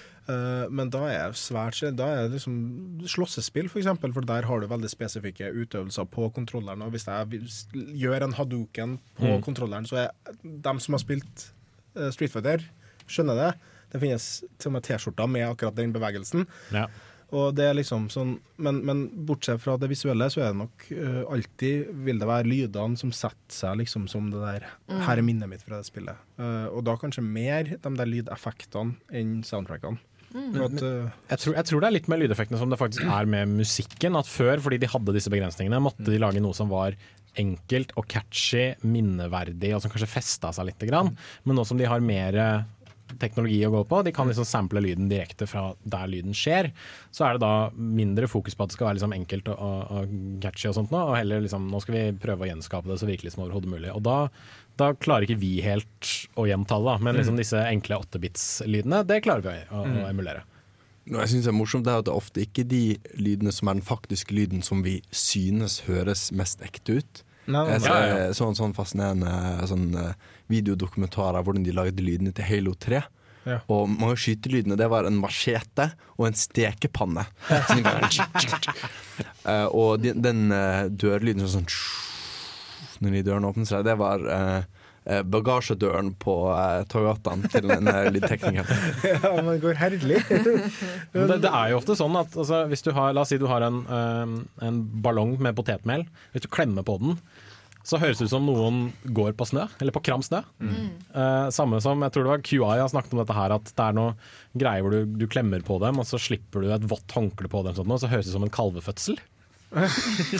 men da er svært Da er det liksom slåssespill, for eksempel, for der har du veldig spesifikke utøvelser på kontrolleren. Og hvis jeg gjør en hadouken på Mm. kontrolleren, så er dem som har spilt uh, Street Fighter, skjønner det. Det finnes til og med T-skjorter med akkurat den bevegelsen. Ja. Og det er liksom sånn, men, men bortsett fra det visuelle, så er det nok uh, alltid vil det være lydene som setter seg liksom som det der Mm. Her er minnet mitt fra det spillet. Uh, og da kanskje mer de der lydeffektene enn soundtrackene. Mm. At, uh, Jeg tror, jeg tror det er litt med lydeffektene som det faktisk er med musikken. At før, fordi de hadde disse begrensningene, måtte de lage noe som var enkelt og catchy, minneverdig, og som kanskje festa seg litt. Grann. Men nå som de har mer teknologi å gå på. De kan liksom sample lyden direkte fra der lyden skjer. Så er det da mindre fokus på at det skal være liksom enkelt og, og, og catchy og sånt nå, og heller liksom nå skal vi prøve å gjenskape det så virkelig som overhodet mulig. Og da, da klarer ikke vi helt å gjenta det, men liksom Mm. disse enkle 8-bits-lydene, det klarer vi å, å å emulere. Noe jeg synes er morsomt, er at det er ofte ikke de lydene som er den faktiske lyden som vi synes høres mest ekte ut. Nei, nei, Jeg ser sånn, sånn fascinerende sånn, eh, videodokumentarer hvordan de lagde lydene til Halo 3. Ja. Og mange av skytelydene det var en machete og en stekepanne. Så de bare- Eh, og den, den uh, dørlyden sånn, sånn Når de dørene åpner seg, det var eh, eh, bagasjedøren på uh, Toyotaen til en uh, lydtekniker. ja, men det går herlig. Det, det er jo ofte sånn at altså, hvis du har, La oss si du har en, en ballong med potetmel. Hvis du klemmer på den, så høres det ut som noen går på snø, eller på kram snø. Eh, samme som jeg tror det var QI har snakket om dette her, at det er noe greier hvor du, du klemmer på dem, og så slipper du et vått håndkle på dem, sånn, og så høres det ut som en kalvefødsel. jeg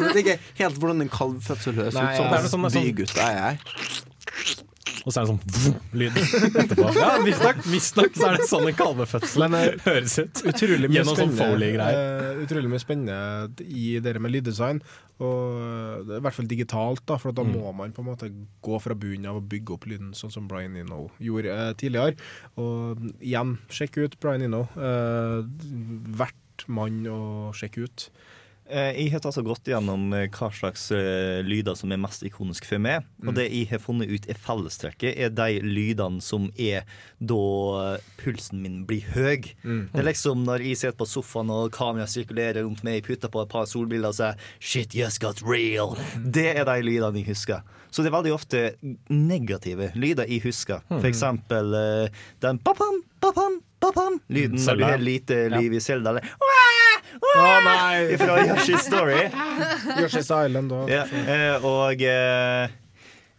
det er ikke helt hvordan en kalvefødsel høres Nei, ut. ja. Det er noe sånn- sånn- bygutt er jeg. Og så er det sånn vroom, lyd etterpå. Ja, Visstnok visst så er det sånn en kalvefødsel høres ut. Utrolig mye Gjennom sånn Foley-greier. Uh, utrolig mye spennende i det med lyddesign. Og er I hvert fall digitalt, da, for da Mm. må man på en måte gå fra bunnen av og bygge opp lyden, sånn som Brian Eno gjorde uh, tidligere. Og igjen, sjekk ut Brian Eno. Uh, Verdt mann å sjekke ut. Eh, Jeg har altså gått gjennom eh, hva slags eh, lyder som er mest ikonisk for meg. Mm. Og det jeg har funnet ut er fellestrekket, er de lydene som er da pulsen min blir høy. Mm. Det er liksom når jeg sitter på sofaen og kameraet sirkulerer rundt meg, jeg putter på et par solbilder og sier 'shit just got real'. Det er de lydene jeg husker. Så det er veldig ofte negative lyder jeg husker. For eksempel eh, den papam, papam, papam lyden når du har lite Ja. liv i Selda. Å nei! Fra Yoshi's Story. Yoshi's Island òg. Ja, eh, og eh,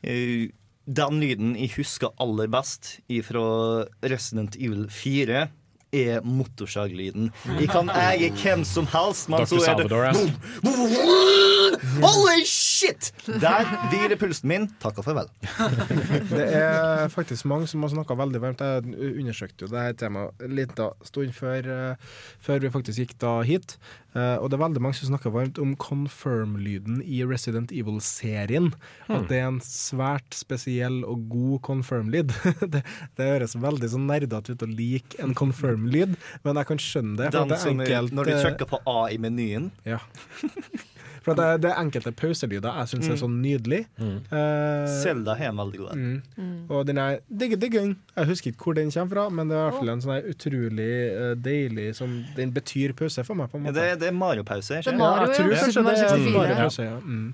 eh, den lyden jeg husker aller best fra Resident Evil 4, er motorsaglyden. Jeg kan eie hvem som helst, men så er det. Holy shit! Der hviler pulsen min. Takk og farvel. Det er faktisk mange som har snakka veldig varmt. Jeg undersøkte jo det her temaet en liten stund før, eh, før vi faktisk gikk da hit. Eh, og det er veldig mange som snakker varmt om confirm-lyden i Resident Evil-serien. At det er en svært spesiell og god confirm-lyd. det, det høres veldig sånn nerdete ut å like en confirm-lyd, men jeg kan skjønne det. for Den det er er, enkelt, når du eh, trykker på A i menyen. Ja. For det er, det er enkelte pauselyder jeg syns er Mm. så nydelig. Eh, Selda har en veldig god en. Mm. Og den er digge digging. Jeg husker ikke hvor den kommer fra, men det er i hvert fall en sånn utrolig uh, deilig som Den betyr pause for meg, på en Ja, det, det er Mario-pause. ja, jeg tror kanskje det er Mario 64. Mario-pause, ja. Mm.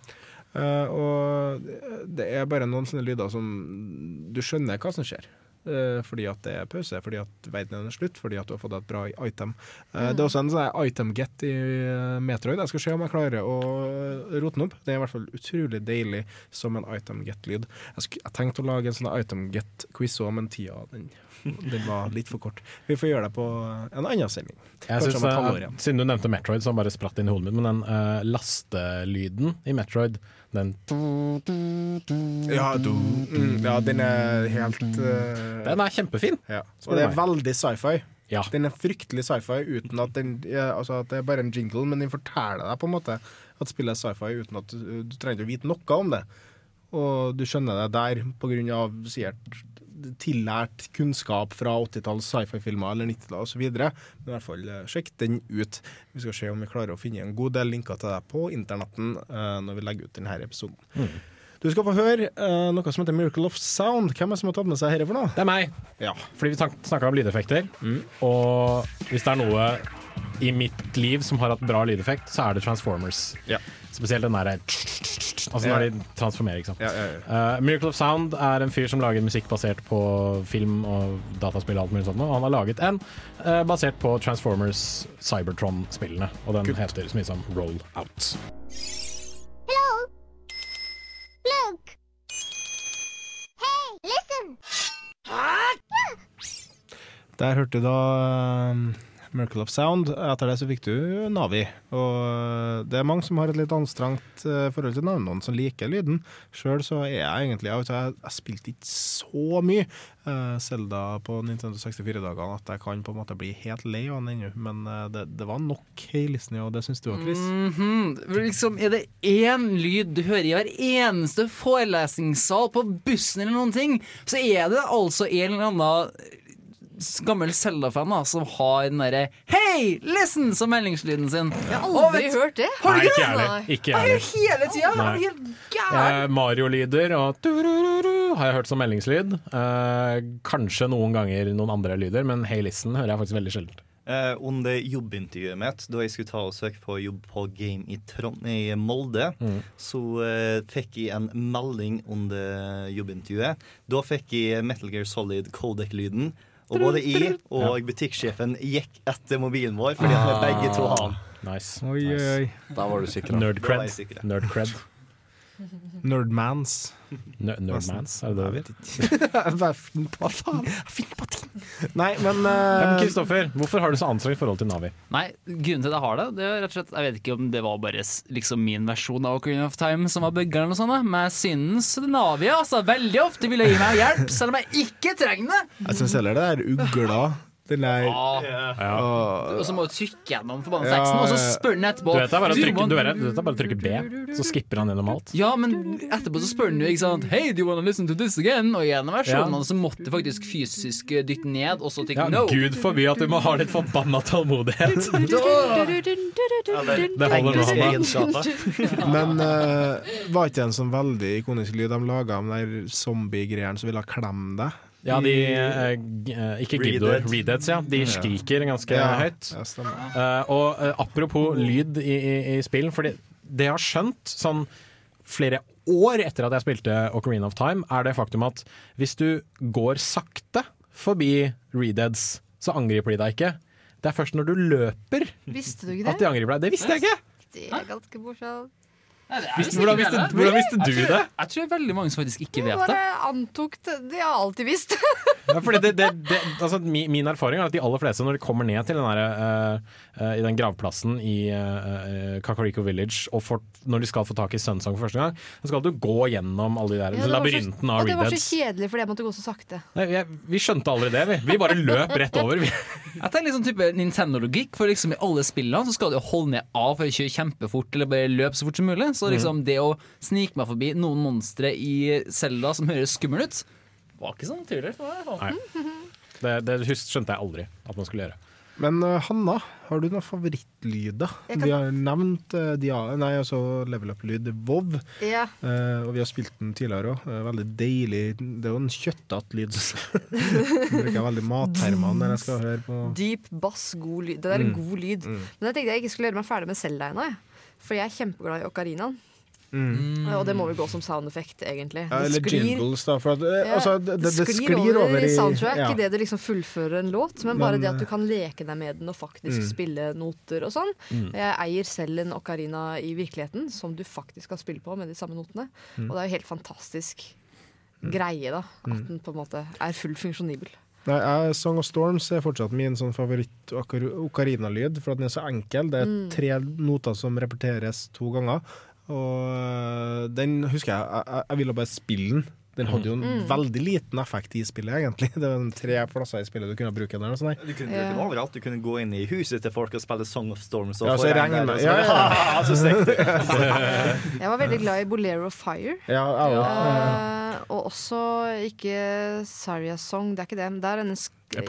Eh, og det er bare noen sånne lyder som Du skjønner hva som skjer. Eh, fordi at det er pause, fordi at verden er slutt, fordi at du har fått et bra item. Mm. Det er også en sånn item-get i eh, Metroid. Jeg skal se om jeg klarer å rote den opp. Det er i hvert fall utrolig deilig som en item-get-lyd. Jeg, jeg tenkte å lage en sånn item-get-quiz òg, men tida den, den var litt for kort. Vi får gjøre det på en annen sending. Jeg synes, igjen. Siden du nevnte Metroid, så har bare spratt inn i hodet mitt, men den uh, lastelyden i Metroid, den Ja, du, mm, ja den er helt uh, Den er kjempefin. Ja. Og det er veldig sci-fi. Ja. Den er fryktelig sci-fi uten at den Altså at det er bare en jingle, men den forteller deg på en måte at spillet er sci-fi uten at du, du trenger å vite noe om det. Og du skjønner det der av sikkert tillært kunnskap fra 80-talls sci-fi-filmer eller 90-tallet osv. Men i hvert fall eh, sjekk den ut. Vi skal se om vi klarer å finne en god del linker til deg på internetten eh, når vi legger ut denne episoden. Mm. Du skal få høre uh, noe som heter Miracle of Sound. Hvem er det som har tatt med seg dette for noe? Det er meg. Ja. Fordi vi snakka om lydeffekter. Og hvis det er noe i mitt liv som har hatt bra lydeffekt, så er det Transformers. Spesielt den derre Altså når de transformerer, ikke sant. Eh, Miracle of Sound er en fyr som lager musikk basert på film og dataspill og alt mulig sånt. Og han har laget en uh, basert på Transformers Cybertron-spillene. Og den heter så mye som Roll Out. Look! Hey, listen! Der hørte du da um, Miracle of Sound. Etter det så fikk du Navi. Og eh, det er mange som har et litt anstrengt eh, forhold til navnene, som liker lyden. Sjøl så er jeg egentlig Jeg, har spilt ikke så mye eh, Zelda på Nintendo 64-dagene at jeg kan på en måte bli helt lei av den ennå. Men det, det var nok Hailisen, og det syns du òg, Chris. Mhm. liksom, er det én lyd du hører i hver eneste forelesningssal på bussen eller noen ting, så er det altså en eller annen gammel Zelda-fan da, som har den derre 'Hei, listen!' som meldingslyden sin. Jeg har aldri hørt det. Har du ikke det? Ikke jeg heller. hele tida? Er helt gæren? Eh, Mario-lyder og turururu har jeg hørt som meldingslyd. Eh, kanskje noen ganger noen andre lyder, men Hey Listen hører jeg faktisk veldig sjelden. Eh, under jobbintervjuet mitt, da jeg skulle ta og søke på jobb på Game i, Trond i Molde, så eh, fikk jeg en melding under jobbintervjuet. Da fikk jeg Metal Gear Solid Codec-lyden. Og både jeg og butikksjefen gikk etter mobilen vår fordi at vi begge to har den. Nice. Oi, nice. oi. Da var du var Nerdcred. Nerdcred. Nerdmans. Nerdmans, er det det bare finner på- Hva faen? Jeg finner på ting! Nei, men Kristoffer, eh, Kristoffer, hvorfor har du så anstrengt forhold til Navi? Nei, grunnen til at jeg har det, det er rett og slett Jeg vet ikke om det var bare liksom min versjon av Ocarina of Time som var bugger eller noe sånt, men jeg synes Navi altså, veldig ofte ville gi meg hjelp, selv om jeg ikke trenger det. jeg syns heller det er ugla. Den Ja. Og så må du trykke gjennom forbanna Ja, teksten, og så spør han etterpå. Du vet det er bare å trykke, du vet, det er bare å trykke B, så skipper han gjennom alt. Ja, men etterpå så spør han jo ikke sant Hey, do you wanna listen to this again? Og gjennom versjonene så måtte du faktisk fysisk eh, dytte ned, og så trykke Ja, no. Gud forby at du må ha litt forbanna tålmodighet. Det holder nå, da Men eh, var ikke det en sånn veldig ikonisk lyd de laga om de zombie-greiene som ville klemme deg? Ja, de uh, Ikke Gibdor, Redead. Redeads, ja. De skriker ganske Ja, høyt. Eh, og uh, apropos lyd i, i, i spill, fordi det jeg har skjønt sånn flere år etter at jeg spilte Ocarina of Time, er det faktum at hvis du går sakte forbi Redeads, så angriper de deg ikke. Det er først når du løper Visste du ikke at de det? angriper deg. Det visste jeg ikke! Det er ganske morsomt. Hvordan visste- hvordan visste du jeg tror, det? Jeg tror veldig mange som faktisk ikke vet det. antok det. Det har jeg alltid visst. Ja, fordi det, det, det, altså, min, min erfaring er at de aller fleste, når de kommer ned til den, der, eh, eh, i den gravplassen i uh, Kakariko Village, og for, når de skal få tak i Sunsong for første gang, så skal du gå gjennom alle de der Ja, det labyrintene av Redeads. det var så kjedelig fordi jeg måtte gå så sakte. Nei, jeg, vi skjønte aldri det, vi. Vi bare løp rett over. Dette tenker liksom type Nintendo-logikk, for liksom i alle spillene så skal du holde ned A for å kjøre kjempefort eller bare løpe så fort som mulig. Så liksom det å snike meg forbi noen monstre i Zelda som høres skummel ut, var ikke så naturlig for meg. i hvert fall. Nei. Det, det skjønte jeg aldri at man skulle gjøre. Men uh, Hanna, har du noen favorittlyder? Kan- Vi har nevnt uh, dia, nei, altså level up-lyd Vov. Ja. Uh, og vi har spilt den tidligere òg. veldig deilig. Det er jo en kjøttete lyd. bruker veldig mattermene når jeg skal høre på Dyp bass, god lyd. Det der er Mm. god lyd. Mm. Men jeg tenkte jeg ikke skulle gjøre meg ferdig med Selda ennå. For jeg er kjempeglad i ocarinaen. Mm. Og det må vel gå som sound effect, egentlig. Ja, eller sklir- jingles, da. For at, eh, Ja, altså, det, det, det sklir over i soundtrack ja. idet du liksom fullfører en låt, men bare Men, det at du kan leke deg med den og faktisk Mm. spille noter og sånn. Mm. Jeg eier selv en ocarina i virkeligheten som du faktisk kan spille på med de samme notene. Mm. Og det er jo helt fantastisk greie, da. At Mm. den på en måte er fullt funksjonibel. Nei, jeg, Song of Storms er fortsatt min sånn favoritt-ocarina-lyd, for at den er så enkel. Det er Mm. tre noter som repeteres to ganger. Og øh, den husker jeg, jeg, jeg- ville bare spille den. Den hadde jo en Mm. veldig liten effekt i spillet, egentlig. Det var en tre plasser i spillet du kunne bruke den. der. Du kunne bruke den overalt. Du kunne gå inn i huset til folk og spille Song of Storms. Og Ja, så regn regner- der, Ja, så ja, ja. Så stygt!» Jeg var veldig glad i Bolero Fire. Ja, ja, òg. Eh, og også ikke Saria Song, det er ikke det. Men det er denne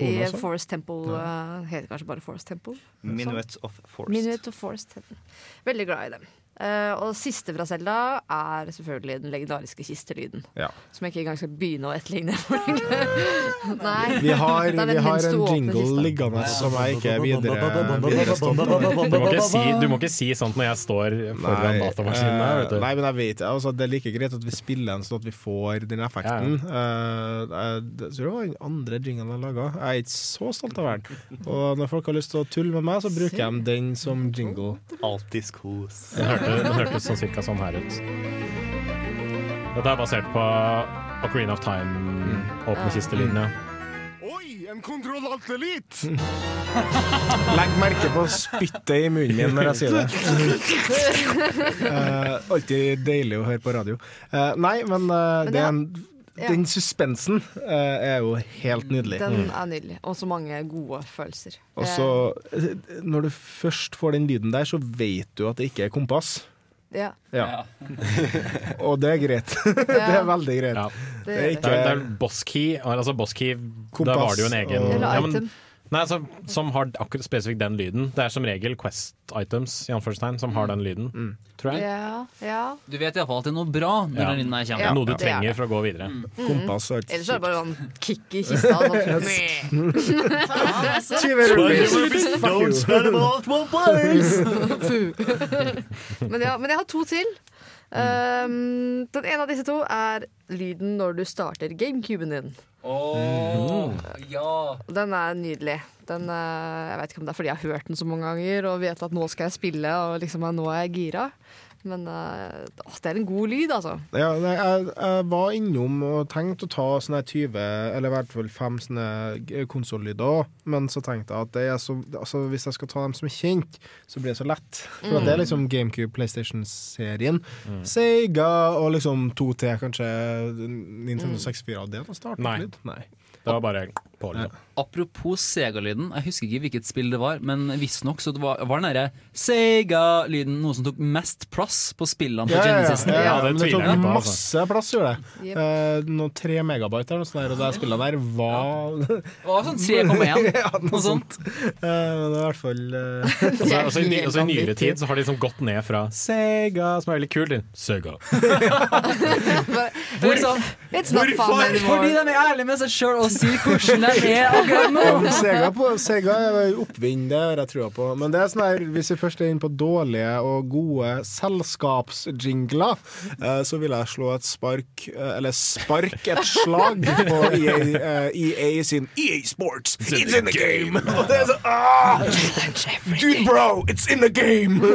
i Forest Temple Uh, Heter kanskje bare Forest Temple? Minuet of Forest. Minuet of Forest Veldig glad i dem. Eh, og siste fra Selda er selvfølgelig den legendariske kistelyden. Ja. Som jeg ikke engang skal begynne å etterligne. Nei. Vi har, vi har en jingle liggende som jeg ikke er videre, videre stolt av. Du må, ikke si, du må ikke si sånt når jeg står foran datamaskinen her. Vet du. nei, men jeg vet altså, Det er like greit at vi spiller en sånn at vi får den effekten. Eh, jeg det- tror det var den andre jinglen jeg laga. Jeg er ikke så stolt av den. Og når folk har lyst til å tulle med meg, så bruker jeg den som jingle. Alltid kos. Den hørte- den hørtes sånn cirka sånn her ut. Dette er basert på Ocarina of Time, åpne siste linje Oi, en igjen Kontroll Alt Elite! Legg merke på spyttet i munnen min når jeg sier det. Eh, alltid deilig å høre på radio. Eh, nei, men, eh, Men det er en. Den suspensen eh, er jo helt nydelig. Den Mm. er nydelig. Og så mange gode følelser. Og så, eh, når du først får den lyden der, så vet du at det ikke er kompass. Ja. Ja. Og det er greit. det er veldig greit. Det Det er ikke... Det er, det er boss key, altså boss key Da var det jo en egen og- ja, men. Nei, altså, Som har akkurat spesifikt den lyden. Det er som regel Quest items i anførselstegn som har den lyden, tror jeg. Ja, ja. Du vet iallfall at det er noe bra når Ja. den lyden her kommer. Ja, Noe du er trenger det. for å gå videre. Kompass og Ellers er det bare sånn kick i kista. Sånn. Place! men, ja, men jeg har to til. Um, den ene av disse to er lyden når du starter gamecuben din. Åh, ja. Den er nydelig. Den, eh, jeg vet ikke om det er fordi jeg har hørt den så mange ganger og vet at nå skal jeg spille, og liksom nå er jeg gira. Men uh, det er en god lyd, altså. Ja, nei, jeg, jeg var innom og tenkte å ta sånne 20, eller i hvert fall fem sånne g- konsollyder, men så tenkte jeg at det er så, altså, hvis jeg skal ta dem som er kjent, så blir det så lett. For mm. det er liksom GameCube, PlayStation-serien, Sega og liksom 2T, kanskje Nintendo 64. Det er da start Nei. Nei. Det var bare på. Liksom. Apropos Sega-lyden, jeg husker ikke hvilket spill det var, men visstnok så det var, var den derre Sega-lyden noe som tok mest plass på spillene på Ja, ja, ja, ja, Ja, det det tok jeg på, altså. masse plass, gjorde det. Yep. Eh, noe tre megabyte eller noe sånt, der, og det spillet der var Det var sånn 3,1, ja, noe noe sånt. Eh, men det er i hvert fall eh, Og så- og så i ny- I nyere tid så har de liksom gått ned fra Sega, som er veldig kult, til Sega. Hvorfor? It's not fun Fordi de er ærlige med seg sjøl og sier hvordan de akkurat nå. Sega, på, Sega er oppvinn, det har jeg trua på. Men det er sånn her, hvis vi først er inne på dårlige og gode selskapsjingler, eh, så vil jeg slå et spark eh, Eller spark et slag på EA, eh, EA sin EA Sports. It's in the game! Og det er sånn ah! Dude, bro, it's in the game!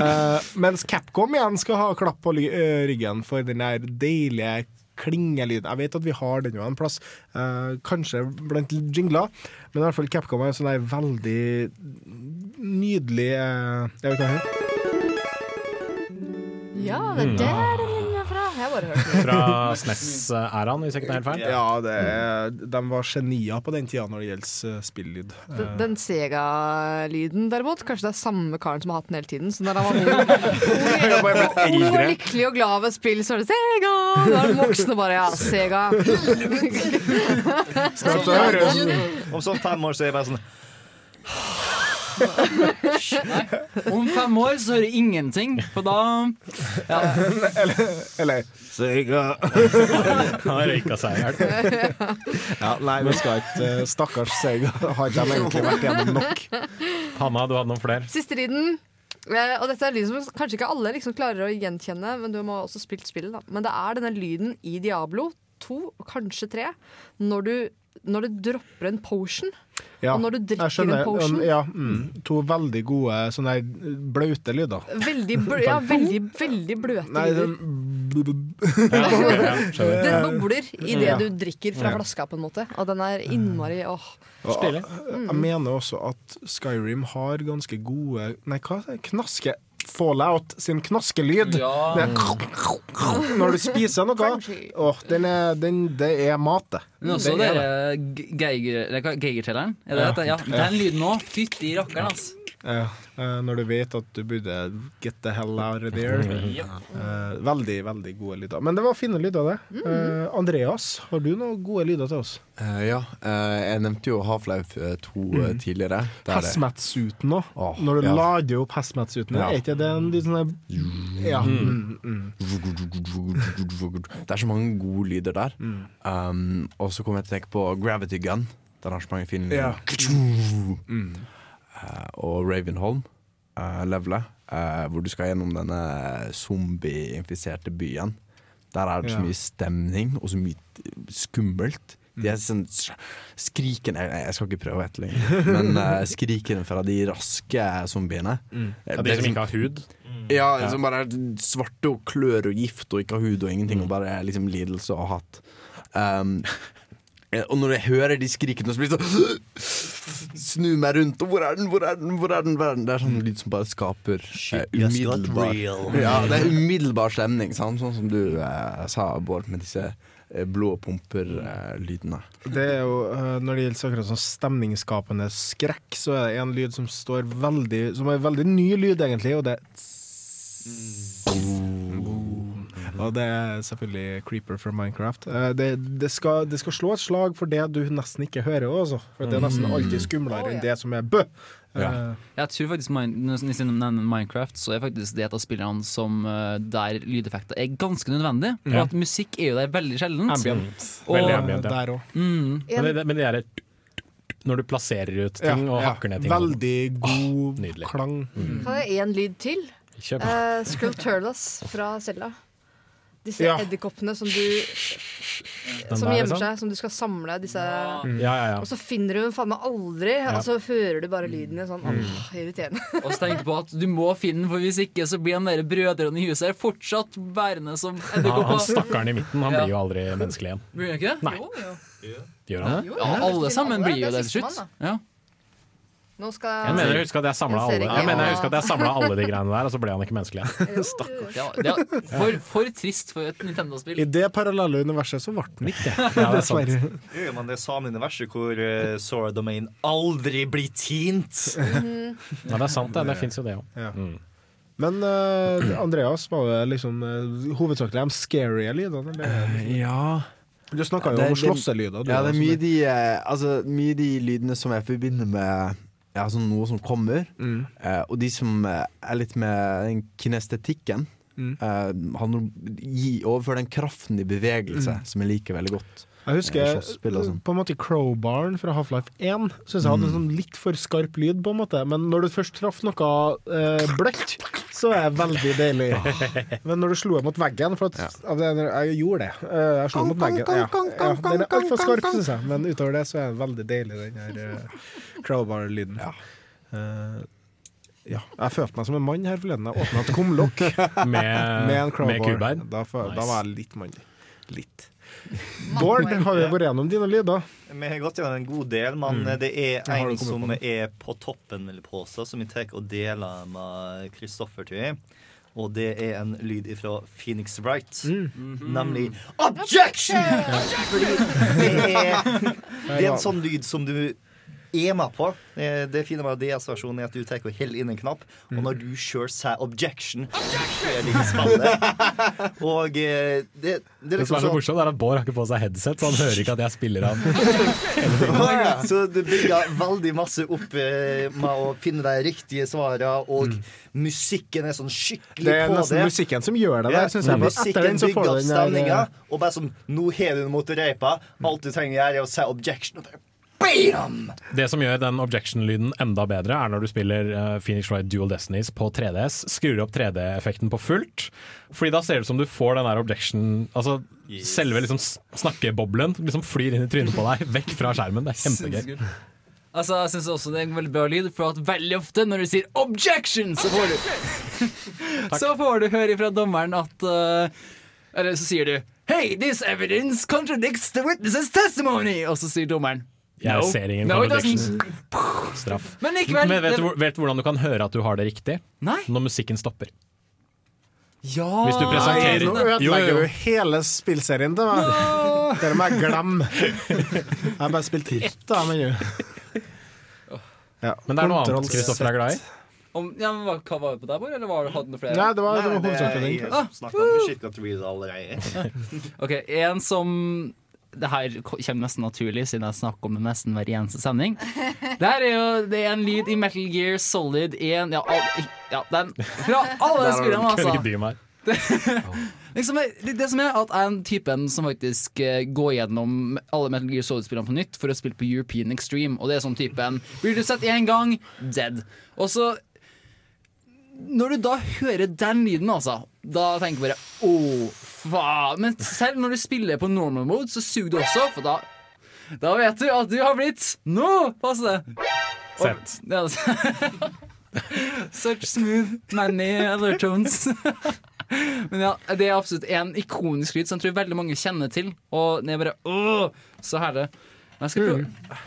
Eh, mens Capcom igjen skal ha klapp på ryggen for den der deilige klingelyden. Jeg vet at vi har den jo en plass, eh, kanskje blant jingler, men i hvert fall Capcom er en sånn veldig nydelig uh, Jeg vet ikke hva Ja, det er linja fra. Jeg bare hørt den. Fra SNES-æraen, hvis jeg ikke tar helt feil. Ja, det er, de var genier på den tida når det gjelder spillyd. spilllyd. Den, den Sega-lyden derimot, kanskje det er samme karen som har hatt den hele tiden. Så når han var ung, og lykkelig og glad ved spill, så er det Sega! Da er den voksne bare ja, Sega. Om sånn fem år så er jeg bare sånn Om fem år så hører jeg ingenting, for da ja. Eller, eller Sega. Han røyka seg i hjel. Ja, nei, vi skal ikke uh, Stakkars Seiga, Har ikke de egentlig vært gjennom nok? Hanna, du hadde noen flere? Siste lyden. Eh, og dette er lyd som kanskje ikke alle liksom klarer å gjenkjenne, men du må også spilt spillet. Da. Men det er denne lyden i Diablo 2, kanskje 3, når du, når du dropper en potion. Ja, og når du drikker en potion. Um, Ja, mm, to veldig gode sånne blaute lyder. Veldig, blø ja, veldig, veldig bløte Nei, lyder. den Ja. Den bobler i det du drikker fra flaska, på en måte. Og den er innmari åh. Og Jeg mener også at Skyrim har ganske gode Nei, hva er det? Knaske Fallout sin knaskelyd. Ja. Det er Når du spiser noe. Åh, den er, den, det er mat, det. Men også Det er det. Ge- Geiger- eller Geigertelleren. Er det Ja. dette? Ja, den lyden òg. Fytti rakkeren, ass. Ja, eh, når du vet at du burde get the hell out of there. Eh, veldig, veldig gode lyder. Men det var fine lyder, det. Eh, Andreas, har du noen gode lyder til oss? Eh, ja, eh, jeg nevnte jo Half-Life eh, 2 eh, tidligere. Er- Hazmat-suiten òg. Når du ja. lader opp hazmat-suiten, Ja. er ikke det en litt sånn der- Ja. Mm, mm. Det er så mange gode lyder der. Um, og så kommer jeg til å tenke på Gravity Gun. Den har så mange fine lyder. Mm. Eh, og Ravenholm, uh, levelet, eh, hvor du skal gjennom denne zombie-infiserte byen. Der er det så mye stemning og så mye skummelt. De er sånn skrikende Jeg skal ikke prøve å lenger, men uh, skrikende fra de raske zombiene. Mm. Eh, Ja, de som ikke har hud? ja, Ja. som bare er svarte og klør og gift og ikke har hud og ingenting, og bare liksom lidelse og hat. Um, Eh, Og når jeg hører de skrikene, så blir det sånn Snu meg rundt, og hvor er den, hvor er den, hvor er den? Hvor er den? Det er sånn lyd som bare skaper eh, Shit umiddelbar. Ja, det er umiddelbar stemning, sant? sånn som du eh, sa, Bård, med disse eh, blå pumper-lydene. Det er jo, eh, Når det gjelder akkurat sånn stemningsskapende skrekk, så er det en lyd som står veldig Som er veldig ny lyd, egentlig, og det er Og det er selvfølgelig Creeper fra Minecraft. Eh, Det, det, skal, det skal slå et slag for det du nesten ikke hører også, for det er nesten alltid skumlere enn det som er bø. Ja. Jeg tror faktisk Når jeg nevner Minecraft, så er faktisk det et av spillene som eh, der lydeffekter er ganske nødvendig. For Ja. at musikk er jo der veldig. Ambient. Og- Veldig ambient, ja. Der òg. Mm. Men det, men det er et når du plasserer ut ting Ja, og ja. hakker ned ting. Veldig god oh, klang. Kan jeg én lyd til? Uh, Skulpturlas fra Selda. Disse Ja. edderkoppene som du Den Som der, gjemmer liksom? seg, som du skal samle disse Mm. Ja, ja, ja. Og så finner du dem faen meg aldri, Ja. og så hører du bare lyden i sånn Mm. åh, irriterende. Og så tenk på at du må finne den, for hvis ikke så blir han der brødrene i huset her fortsatt bærende som Han, Ja, han stakkaren i midten, han Ja. blir jo aldri menneskelig igjen. Blir han ikke det? Nei. Jo, jo. Gjør han det? Ja, alle sammen blir jo Det til slutt. Ja. Nå skal Jeg mener jeg husker at jeg samla alle. Jeg mener jeg husker at jeg samlet alle de greiene der, og så ble han ikke menneskelig igjen. Stakkars. Ja, det var for, for trist for et Nintendo-spill. I det parallelle universet så ble han ikke. Ja, det er. Dessverre. Ja, men det samme universet hvor uh, Sora Domain aldri blir tint. Ja, det er sant, det. Det fins jo det òg. Ja. Men uh, Andreas, var det liksom uh, hovedsakelig de scary lydene? Eller? Ja Du snakka jo om slåsselyder. Ja, det er altså. mye de, altså, mye de lydene som jeg forbinder med ja, sånn noe som kommer, Mm. eh, og de som eh, er litt med den kinestetikken. Mm. Eh, gi, overføre den kraften i bevegelse, Mm. som jeg liker veldig godt. Jeg husker sånn. på en måte Crowbaren fra Half-Life 1 syns jeg hadde en sånn litt for skarp lyd, på en måte. Men når du først traff noe eh, bløtt, så er det veldig deilig. Men når du slo mot veggen for at, av Jeg gjorde det. Eh, jeg slo mot veggen. Ja. Ja, den er altfor skarp, syns jeg. Men utover det så er det veldig deilig, den her eh, Crowbar-lyden. Eh, ja. Jeg følte meg som en mann her forleden. Jeg åpna et kumlokk Med- med en crowbar. Da, nice. da var jeg litt mannlig Litt. Bård, har vi vært gjennom dine lyder? Vi har gått gjennom en god del, men Mm. det er en det som på er på toppen eller på seg, som vi tar og deler med Kristoffer til. Og det er en lyd fra Phoenix Wright, Mm. nemlig Objection! Fordi det er, det er en sånn lyd som du er med på. Eh, Det fine med DS-versjonen er at du tar og holder inn en knapp, Mm. og når du sjøl sier objection, så skjer det ikke spennende Og eh, det, det er Det liksom som er så sånn morsomt, er at Bård har ikke på seg headset, så han hører ikke at jeg spiller han. Så det bygger veldig masse opp eh, med å finne de riktige svarene, og musikken er sånn skikkelig Det er på nesten det. musikken som gjør det der, synes jeg. Etter den så får bygger du opp den stemninga, og bare sånn Nå har du den mot reipa. Alt du trenger gjøre, er å si objection. Og bare, bam! Det som gjør den objection-lyden enda bedre, er når du spiller eh, Phoenix Wright Dual Destinies på 3DS, skrur opp 3D-effekten på fullt, fordi da ser det ut som du får den der objection Altså selve liksom snakkeboblen liksom flyr inn i trynet på deg, vekk fra skjermen. Det er kjempegøy. Altså, jeg synes også det er en veldig bra lyd, for at veldig ofte når du sier 'objection', så får du Så får du høre fra dommeren at uh, Eller så sier du 'Hey, this evidence contradicts the witness's testimony', og så sier dommeren Jeg "No, ser ingen no, Straff. Men likevel, Men vet, det- du, vet du hvordan du kan høre at du har det riktig? Nei. Når musikken stopper. Ja Hvis du Nei, presenterer nå ødelegger du hele spillserien til meg. Det må jeg glemme. Jeg har bare spilt ett da. Men. Ja. Men det er noe annet Kristoffer er glad i. Om, ja, men hva, hva var det på deg, Bård? Eller var det, hadde du flere? Nei, det var, det var Nei, er- den. jeg musikkatribuet allerede. Ok, En som Det her kommer nesten naturlig, siden jeg snakker om det nesten hver eneste sending. Det her er jo det er en lyd i Metal Gear Solid 1 Ja, all, ja den Fra alle spillene, altså. Liksom, det, det som er at jeg er den typen som faktisk eh, går gjennom alle Metal Gear Solid-spillene på nytt for å spille på European Extreme. Og det er sånn typen Blir du sett én gang, dead. Og så Når du da hører den lyden, altså, da tenker jeg bare Å, faen. Men selv når du spiller på normal mode, så suger du også, for da Da vet du at du har blitt Nå passer det! Sett. Ja, altså. Such smooth, many other tones. Men ja, det er absolutt en ikonisk lyd som jeg tror veldig mange kjenner til. Og det er bare åh, så herlig. Men jeg skal prøve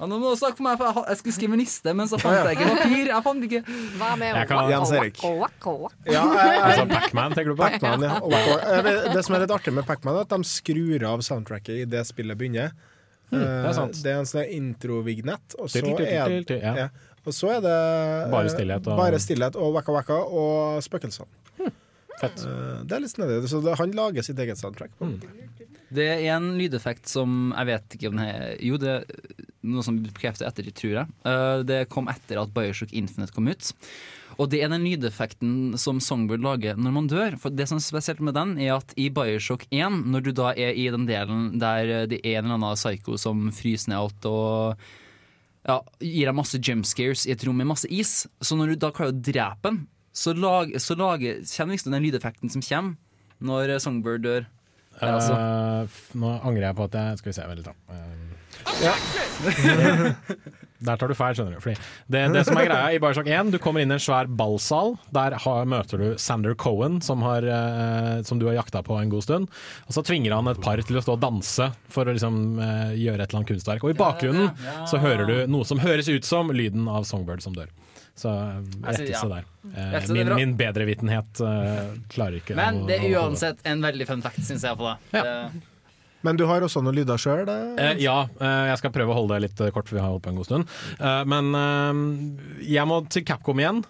ja, Nå må du snakke for meg, for jeg, jeg skulle skrive en liste, men så fant jeg ikke papir. Jeg fant ikke Hva med Jeg kan- Jens Erik. Ja, Altså Pac-Man, tenker du på? Pac-Man, ja. Det som er litt artig med Pac-Man, er at de skrur av soundtracket i det spillet begynner. Mm, det er Eh, sant. det er en sånn intro-vignett, og så er ja. ja. Og så er det Bare eh, stillhet og- Bare stillhet og waka waka og spøkelser. Fett. Eh, Det er litt snedig. Så han lager sitt eget soundtrack. på måte. Det er en lydeffekt som jeg vet ikke om den er Jo, det er noe som bekrefter etter, tror jeg. Eh, Det kom etter at Bioshock Infinite kom ut. Og det er den lydeffekten som Songbird lager når man dør. For det som er spesielt med den, er at i Bioshock 1, når du da er i den delen der det er en eller annen psycho som fryser ned alt og ja, gir deg masse jumpscares i et rom med masse is, så når du da klarer å drepe den, så, lag, så lager, kommer liksom den lydeffekten som kommer når Songbird dør. Altså Eh, nå angrer jeg på at jeg Skal vi se, vent litt. Eh, Der tar du feil, skjønner du. Fordi det, det som er greia i Bioshock 1, du kommer inn i en svær ballsal. Der har, møter du Sander Cohen, som, har, eh, som du har jakta på en god stund. Og så tvinger han et par til å stå og danse for å liksom, eh, gjøre et eller annet kunstverk. Og i bakgrunnen så hører du noe som høres ut som lyden av Songbird som dør. Så eh, Altså, rettelse der. Eh, det er min, min bedrevitenhet uh, klarer ikke Men det er uansett en veldig fun fact, syns jeg. på det. Ja. Men du har også noen lyder sjøl? Eh, ja, eh, jeg skal prøve å holde det litt eh, kort, for vi har holdt på en god stund. Eh, men eh, jeg må til Capcom igjen,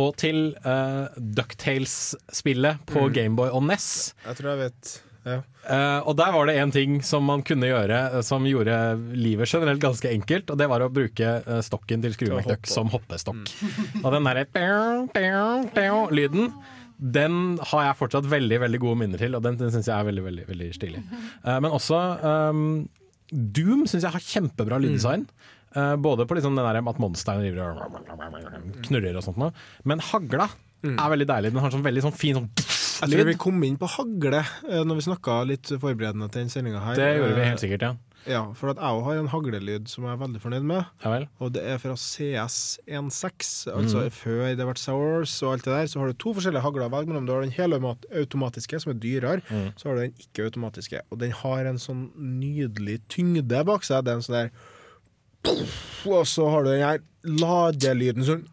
og til uh, Ducktales-spillet på Mm. Gameboy og NES. Jeg tror jeg vet. Ja. Eh, og der var det en ting som man kunne gjøre eh, som gjorde livet generelt ganske enkelt, og det var å bruke uh, stokken til Skrue McDuck hoppe. som hoppestokk. Og den derre lyden den har jeg fortsatt veldig veldig gode minner til, og den, den syns jeg er veldig veldig, veldig stilig. Uh, men også um, Doom syns jeg har kjempebra lyddesign. Eh, både på liksom den der at monsteren driver og knurrer og sånt noe. Men hagla er veldig deilig. Den har sånn veldig sånn fin sånn Jeg tror vi kom inn på hagle eh, når vi snakka litt forberedende til denne sendinga her. Det gjorde vi Eh, helt sikkert, ja. Ja, for at jeg har en haglelyd som jeg er veldig fornøyd med. Ja vel. Og det er fra CS16, altså mm. før det ble Sours og alt det der. Så har du to forskjellige hagler å velge mellom. Du har den helautomatiske, som er dyrere. Mm. Så har du den ikke-automatiske. Og den har en sånn nydelig tyngde bak seg. Det er en sånn der Og så har du den her ladelyden sånn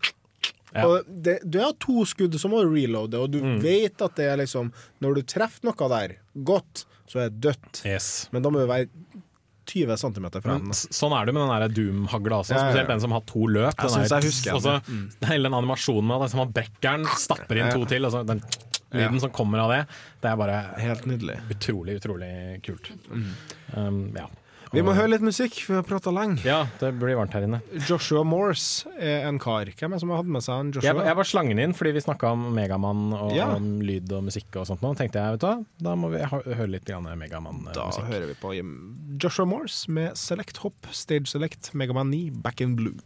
og det, du har to skudd, så må du reloade, og du Mm. vet at det er liksom Når du treffer noe der godt, så er det dødt. Men da må du være 20 cm fra enden. sånn er det med den Doom-hagla også, Ja, ja, ja. spesielt den som har to løp. Jeg Den synes der, jeg husker også, ja. Mm. Hele den animasjonen med at man brekker den, stapper inn to til, og så den lyden Ja. som kommer av det, det er bare Helt nydelig. utrolig, utrolig kult. Um, ja. Vi må høre litt musikk, vi har prata lenge. Ja, det blir varmt her inne. Joshua Morse er en kar. Hvem er det som har hatt med seg en Joshua? Jeg, jeg var slangen inn fordi vi snakka om Megamann og Ja. om lyd og musikk og sånt. Nå tenkte jeg, vet du da må vi høre litt Megamann-musikk. hører vi på Joshua Morse med Select Hop, Stage Select, Megaman 9, Back in Blue.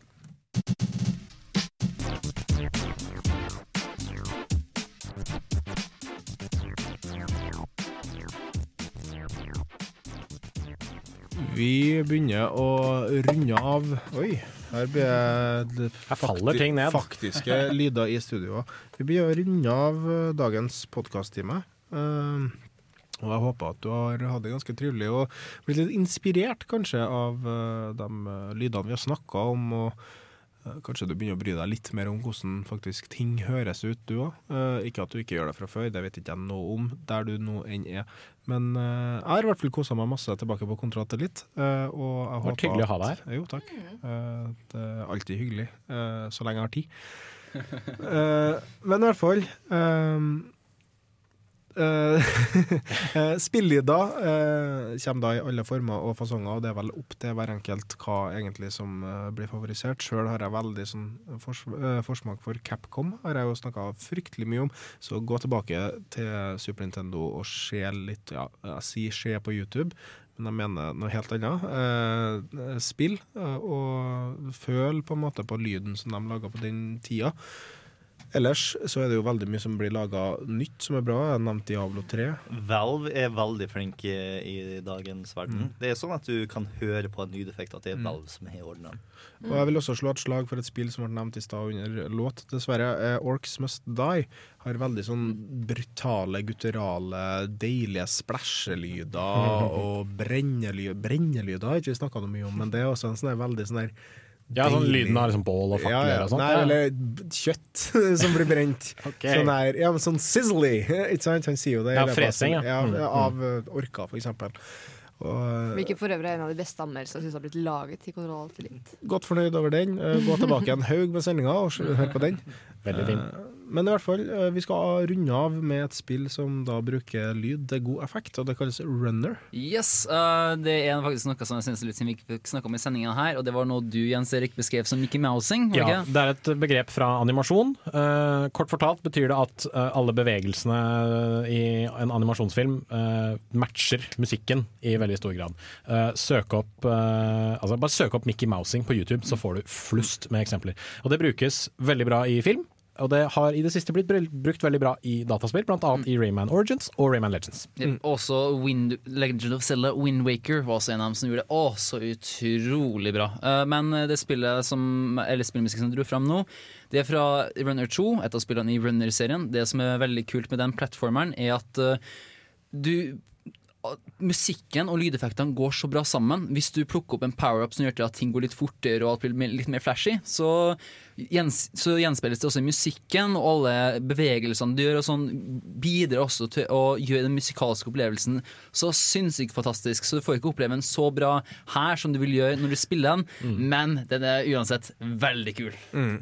Vi begynner å runde av Oi, her blir det Her faller ting ned. faktiske lyder i studio. Vi begynner å runde av eh, dagens podkast-time. Eh, og jeg håper at du har hatt det ganske trivelig og blitt litt inspirert kanskje av eh, de eh, lydene vi har snakka om. og Kanskje du begynner å bry deg litt mer om hvordan faktisk ting høres ut, du òg. ikke at du ikke gjør det fra før, det vet ikke jeg noe om, der du nå enn er. Men eh, jeg har i hvert fall kosa meg masse tilbake på Kontratellitt. Uh, og jeg vært hyggelig å ha deg her. Jo, takk. Eh, det er alltid hyggelig, eh, så lenge jeg har tid. Eh, men i hvert fall eh, eh, eh, Spilllyder eh, kommer da i alle former og fasonger, og det er vel opp til hver enkelt hva egentlig som eh, blir favorisert. Sjøl har jeg veldig sånn fors forsmak for Capcom, har jeg jo snakka fryktelig mye om. Så gå tilbake til Super Nintendo og se litt Ja, jeg sier se på YouTube. Men jeg mener noe helt annet. Eh, spill, og føl på en måte på lyden som de laga på den tida. Ellers så er det jo veldig mye som blir laga nytt som er bra. Jeg nevnte Diablo 3. Valve er veldig flink i, dagens verden. Mm. Det er sånn at du kan høre på en lydeffekt at det er Valve som har ordna Mm. Og jeg vil også slå et slag for et spill som ble nevnt i stad under låt, dessverre. Eh, Orcs Must Die har veldig sånn brutale, gutturale, deilige splæsjelyder og brennelyder. Brennelyder har ikke vi snakka noe mye om, men det er også en sånn veldig sånn der Ja, sånn deilig- lyden av liksom bål og fakler ja, ja. og sånt, Nei, ja. eller kjøtt som blir brent. okay. Sånn der, ja, men sånn sizzly, ikke sant? Han sier jo det. Ja, av fresing, ja. Mm. ja. Av orka, for eksempel. Og, Hvilket for øvrig er en av de beste anmeldelsene jeg syns har blitt laget i Kontroll Alt Godt fornøyd over den. Eh, Gå tilbake en haug med sendinga og hør på den. Veldig fin. Men i hvert fall, eh, vi skal runde av med et spill som da bruker lyd til god effekt, og det kalles Runner. Yes, uh, Det er faktisk noe som jeg synes er litt som vi ikke fikk snakke om i sendinga her, og det var noe du Jens Erik beskrev som Mickey Mousing. var Ja, ikke? det er et begrep fra animasjon. Uh, kort fortalt betyr det at uh, alle bevegelsene i en animasjonsfilm eh, matcher musikken i veldig stor grad. Eh, søk opp, altså bare søk opp Mickey Mousing på YouTube, så får du flust med eksempler. Og det brukes veldig bra i film. Og det har i det siste blitt brukt veldig bra i dataspill, bl.a. i Rayman Origins og Rayman Legends. Ja, Også Wind, Legend of Zelda Wind Waker var også en av dem som gjorde det å, så utrolig bra. Eh, men det spillet som, eller spillmusikken som dro fram nå, det er fra Runner 2, et av spillene i Runner-serien. Det som er veldig kult med den plattformeren, er at eh, du Musikken og lydeffektene går så bra sammen. Hvis du plukker opp en power-up som gjør til at ting går litt fortere og alt blir litt mer flashy, så, gjens, så gjenspeiles det også i musikken, og alle bevegelsene du gjør, og sånn bidrar også til å gjøre den musikalske opplevelsen så sinnssykt fantastisk. Så du får ikke oppleve den så bra her som du vil gjøre når du spiller den, men den er uansett veldig kul. Mm.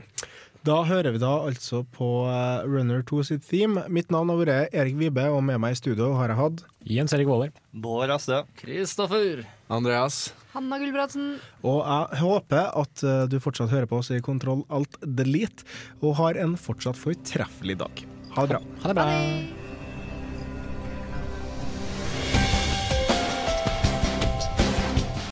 Da hører vi da altså på eh, Runner 2 sitt theme. Mitt navn har vært Erik Vibe, og med meg i studio har jeg hatt Jens Erik Våler. Bård Aste. Kristoffer. Andreas. Hanna Gulbrandsen. Og jeg håper at eh, du fortsatt hører på oss i Kontroll Alt Delete, og har en fortsatt fortreffelig dag. Ha det bra. Ha det bra.